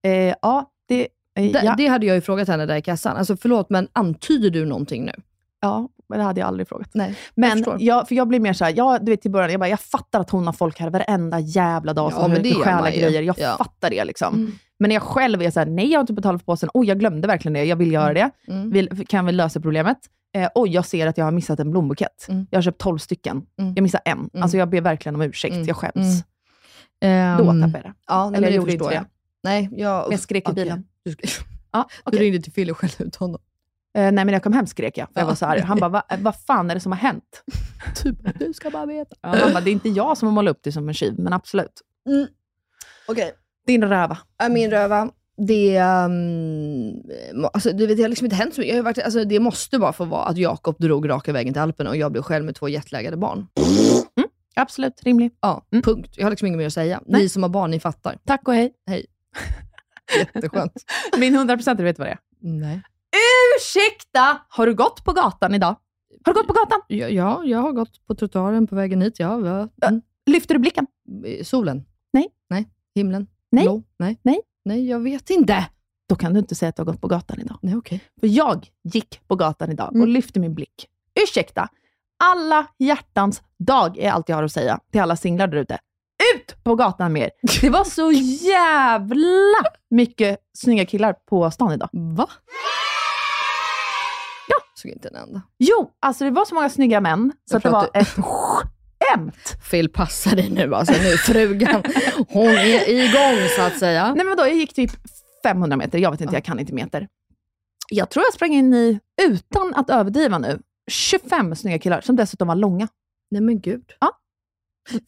Eh, ja, det, eh, Det, ja. det hade jag ju frågat henne där i kassan. Alltså förlåt, men antyder du någonting nu? ja, men det hade jag aldrig frågat. Nej, Men förstår. jag, för jag blir mer såhär, ja, du vet i början, jag, bara, jag fattar att hon har folk här varenda jävla dag Ja, som det försöker stjäla grejer. Jag Ja. fattar det liksom. Mm. Men när jag själv är såhär, nej jag har inte betalat för påsen, oj jag glömde verkligen det, jag vill göra det. Mm. Vill, kan vi lösa problemet? Eh, oj, jag ser att jag har missat en blombukett. Mm. Jag har köpt 12 stycken. Mm. Jag missar en. Alltså jag ber verkligen om ursäkt, Mm. jag skäms. Mm. Då Ehm, tappar jag det. Ja, nej, Eller jag gjorde inte jag. det. Nej, jag, Men jag skrek i okej. bilen. Du, Ja, du okej. ringde till Phil och skällde ut honom. Eh, nej, men när jag kom hem skrek jag, för jag Ja. var så arg. Han bara, "Va- vad fan är det som har hänt? Typ, du ska bara veta. Ja, han bara, det är inte jag som har målat upp dig som en tjuv, men absolut. Mm. Okej. Din röva. Äh, Min röva, det, um, alltså, du vet, det har liksom inte hänt så mycket. Jag har varit, alltså, det måste bara få vara att Jakob drog raka vägen till Alperna och jag blev själv med två jetlaggade barn. Absolut, rimlig. Ja, Mm. punkt. Jag har liksom inget mer att säga. Nej. Ni som har barn, ni fattar. Tack och hej. Jätteskönt. Min 100% du vet vad det är. Nej. Ursäkta! Har du gått på gatan idag? Har du gått på gatan? Ja, ja, jag har gått på trottoaren på vägen hit. Ja, ja. Mm. Lyfter du blicken? Solen? Nej. Nej. Himlen? Nej. Blå? Nej. Nej. Nej, jag vet inte. Då kan du inte säga att du har gått på gatan idag. Nej, okej. För jag gick på gatan idag och Mm. lyfte min blick. Ursäkta, alla hjärtans dag är allt jag har att säga till alla singlar där ute. Ut på gatan med er! Det var så jävla mycket snygga killar på stan idag. Va? Såg inte en enda. Jo, alltså det var så många snygga män så att det var ett skämt. Phil, passa dig nu alltså. Nu frugan, hon är igång så att säga. Nej men då, jag gick typ 500 meter, jag vet inte, jag kan inte meter. Jag tror jag sprang in i, utan att överdriva nu, 25 snygga killar som dessutom var långa. Nej men gud. Ja.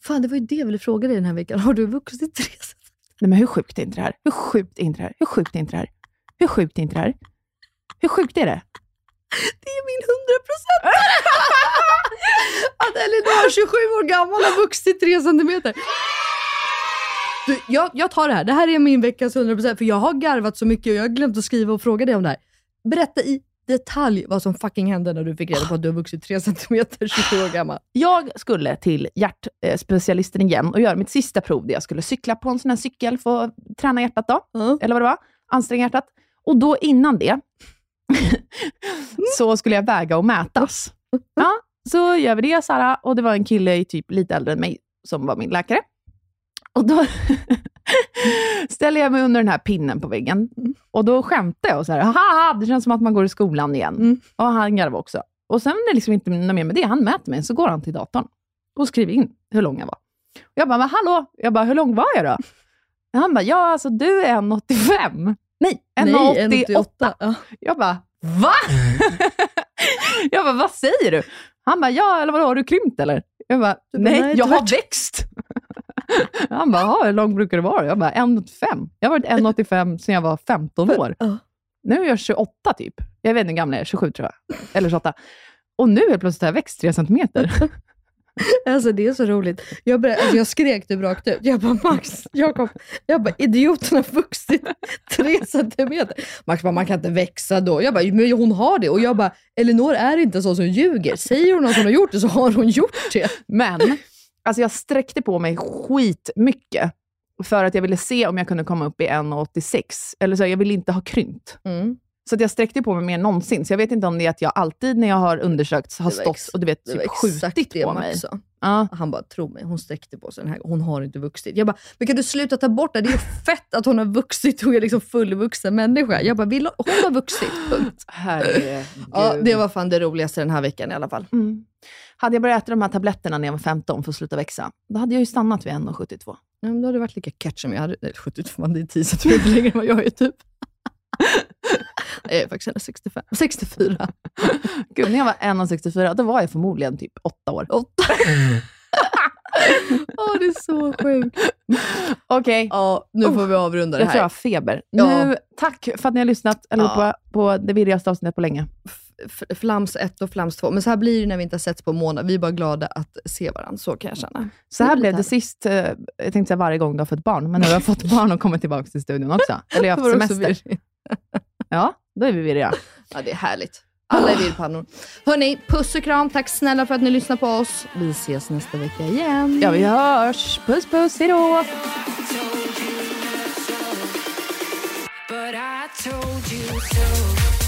Fan, det var ju det jag ville fråga dig den här veckan. Har du vuxit tre Nej men hur sjukt är inte det här? Hur sjukt är inte det här? Hur sjukt är inte det här? Hur sjukt är inte det här? Hur sjukt är det? Det är min 100 procent! att Elinor, 27 år gammal, har vuxit tre centimeter. Du, jag, jag tar det här. Det här är min veckas 100 procent, för jag har garvat så mycket och jag har glömt att skriva och fråga dig om det här. Berätta i detalj vad som fucking hände när du fick reda på att du har vuxit tre centimeter 27 år gammal. Jag skulle till hjärtspecialisten igen och göra mitt sista prov där jag skulle cykla på en sån här cykel för att träna hjärtat då, Ja. eller vad det var, anstränga hjärtat. Och då innan det så skulle jag väga och mätas. Ja, så gör vi det, Sara. Och det var en kille i typ lite äldre än mig som var min läkare. Och då ställer jag mig under den här pinnen på väggen. Och då skämtar jag och så här, haha, det känns som att man går i skolan igen. Mm. Och han garvade också. Och sen är det liksom inte mer med det. Han mäter mig, så går han till datorn och skriver in hur lång jag var. Och jag bara, men hallå? Jag bara, hur lång var jag då? Han bara, ja alltså du är 1,85. Nej, 1,88. Nej, 1,88. Ja. Jag bara, va? jag bara, vad säger du? Han bara, ja eller vadå, har du krympt eller? Jag bara, nej, nej, jag har tvärtom." växt. Han bara, "Jaha, hur lång brukar du vara? Jag bara, 1,85. Jag har varit 1,85 sedan jag var 15 år. Nu är jag 28 typ. Jag vet inte hur gammal jag är, 27 tror jag. Eller 28. Och nu helt plötsligt har jag växt 3 centimeter. Alltså det är så roligt. Jag, började, alltså, jag skrek typ rakt ut. Jag bara, Max, Jakob, jag bara, idioten har vuxit tre centimeter. Max bara, man kan inte växa då. Jag bara, men hon har det. Och jag bara, Elinor är inte så som ljuger. Säger hon att hon har gjort det så har hon gjort det. Men alltså jag sträckte på mig skitmycket för att jag ville se om jag kunde komma upp i 1,86. Eller så, jag ville inte ha krympt. Mm. Så jag sträckte på mig mer än någonsin. Så jag vet inte om det är att jag alltid när jag har undersökts har stått och du vet, typ skjutit på mig. sa. Ja. Han bara, tro mig, hon sträckte på sig den här Hon har inte vuxit. Jag bara, men kan du sluta ta bort det? Det är ju fett att hon har vuxit och är liksom fullvuxen människa. Jag bara, vill hon, hon har vuxit. Punkt. Herregud. Ja, det var fan det roligaste den här veckan i alla fall. mm. Hade jag börjat äta de här tabletterna när jag var 15 för att sluta växa, då hade jag ju stannat vid 1,72. Ja, men då hade det varit lika catch som jag hade. Nej, 72, det är 10 centimeter längre än vad jag är typ. Jag är faktiskt 65, 64. Gud, när jag var 1,64, då var jag förmodligen typ 8 år. Åtta. Åh, det är så sjukt. Okej, Ja, nu får vi avrunda det jag tror jag har här. feber. Ja. Nu, tack för att ni har lyssnat allihopa på det virrigaste avsnittet på länge. F- Flams 1 och Flams 2. Men så här blir det när vi inte har setts på månad. Vi är bara glada att se varandra. Så kan jag känna. Så här blir blev det sist, eh, jag tänkte säga varje gång du har fått barn, men nu har jag fått barn och kommit tillbaka till studion också. Eller jag har haft det semester. Ja, då är vi virriga. Ja, det är härligt. Alla är virrpannor. Hörni, puss och kram. Tack snälla för att ni lyssnar på oss. Vi ses nästa vecka igen. Ja, vi hörs. Puss puss, hejdå! But I told you so.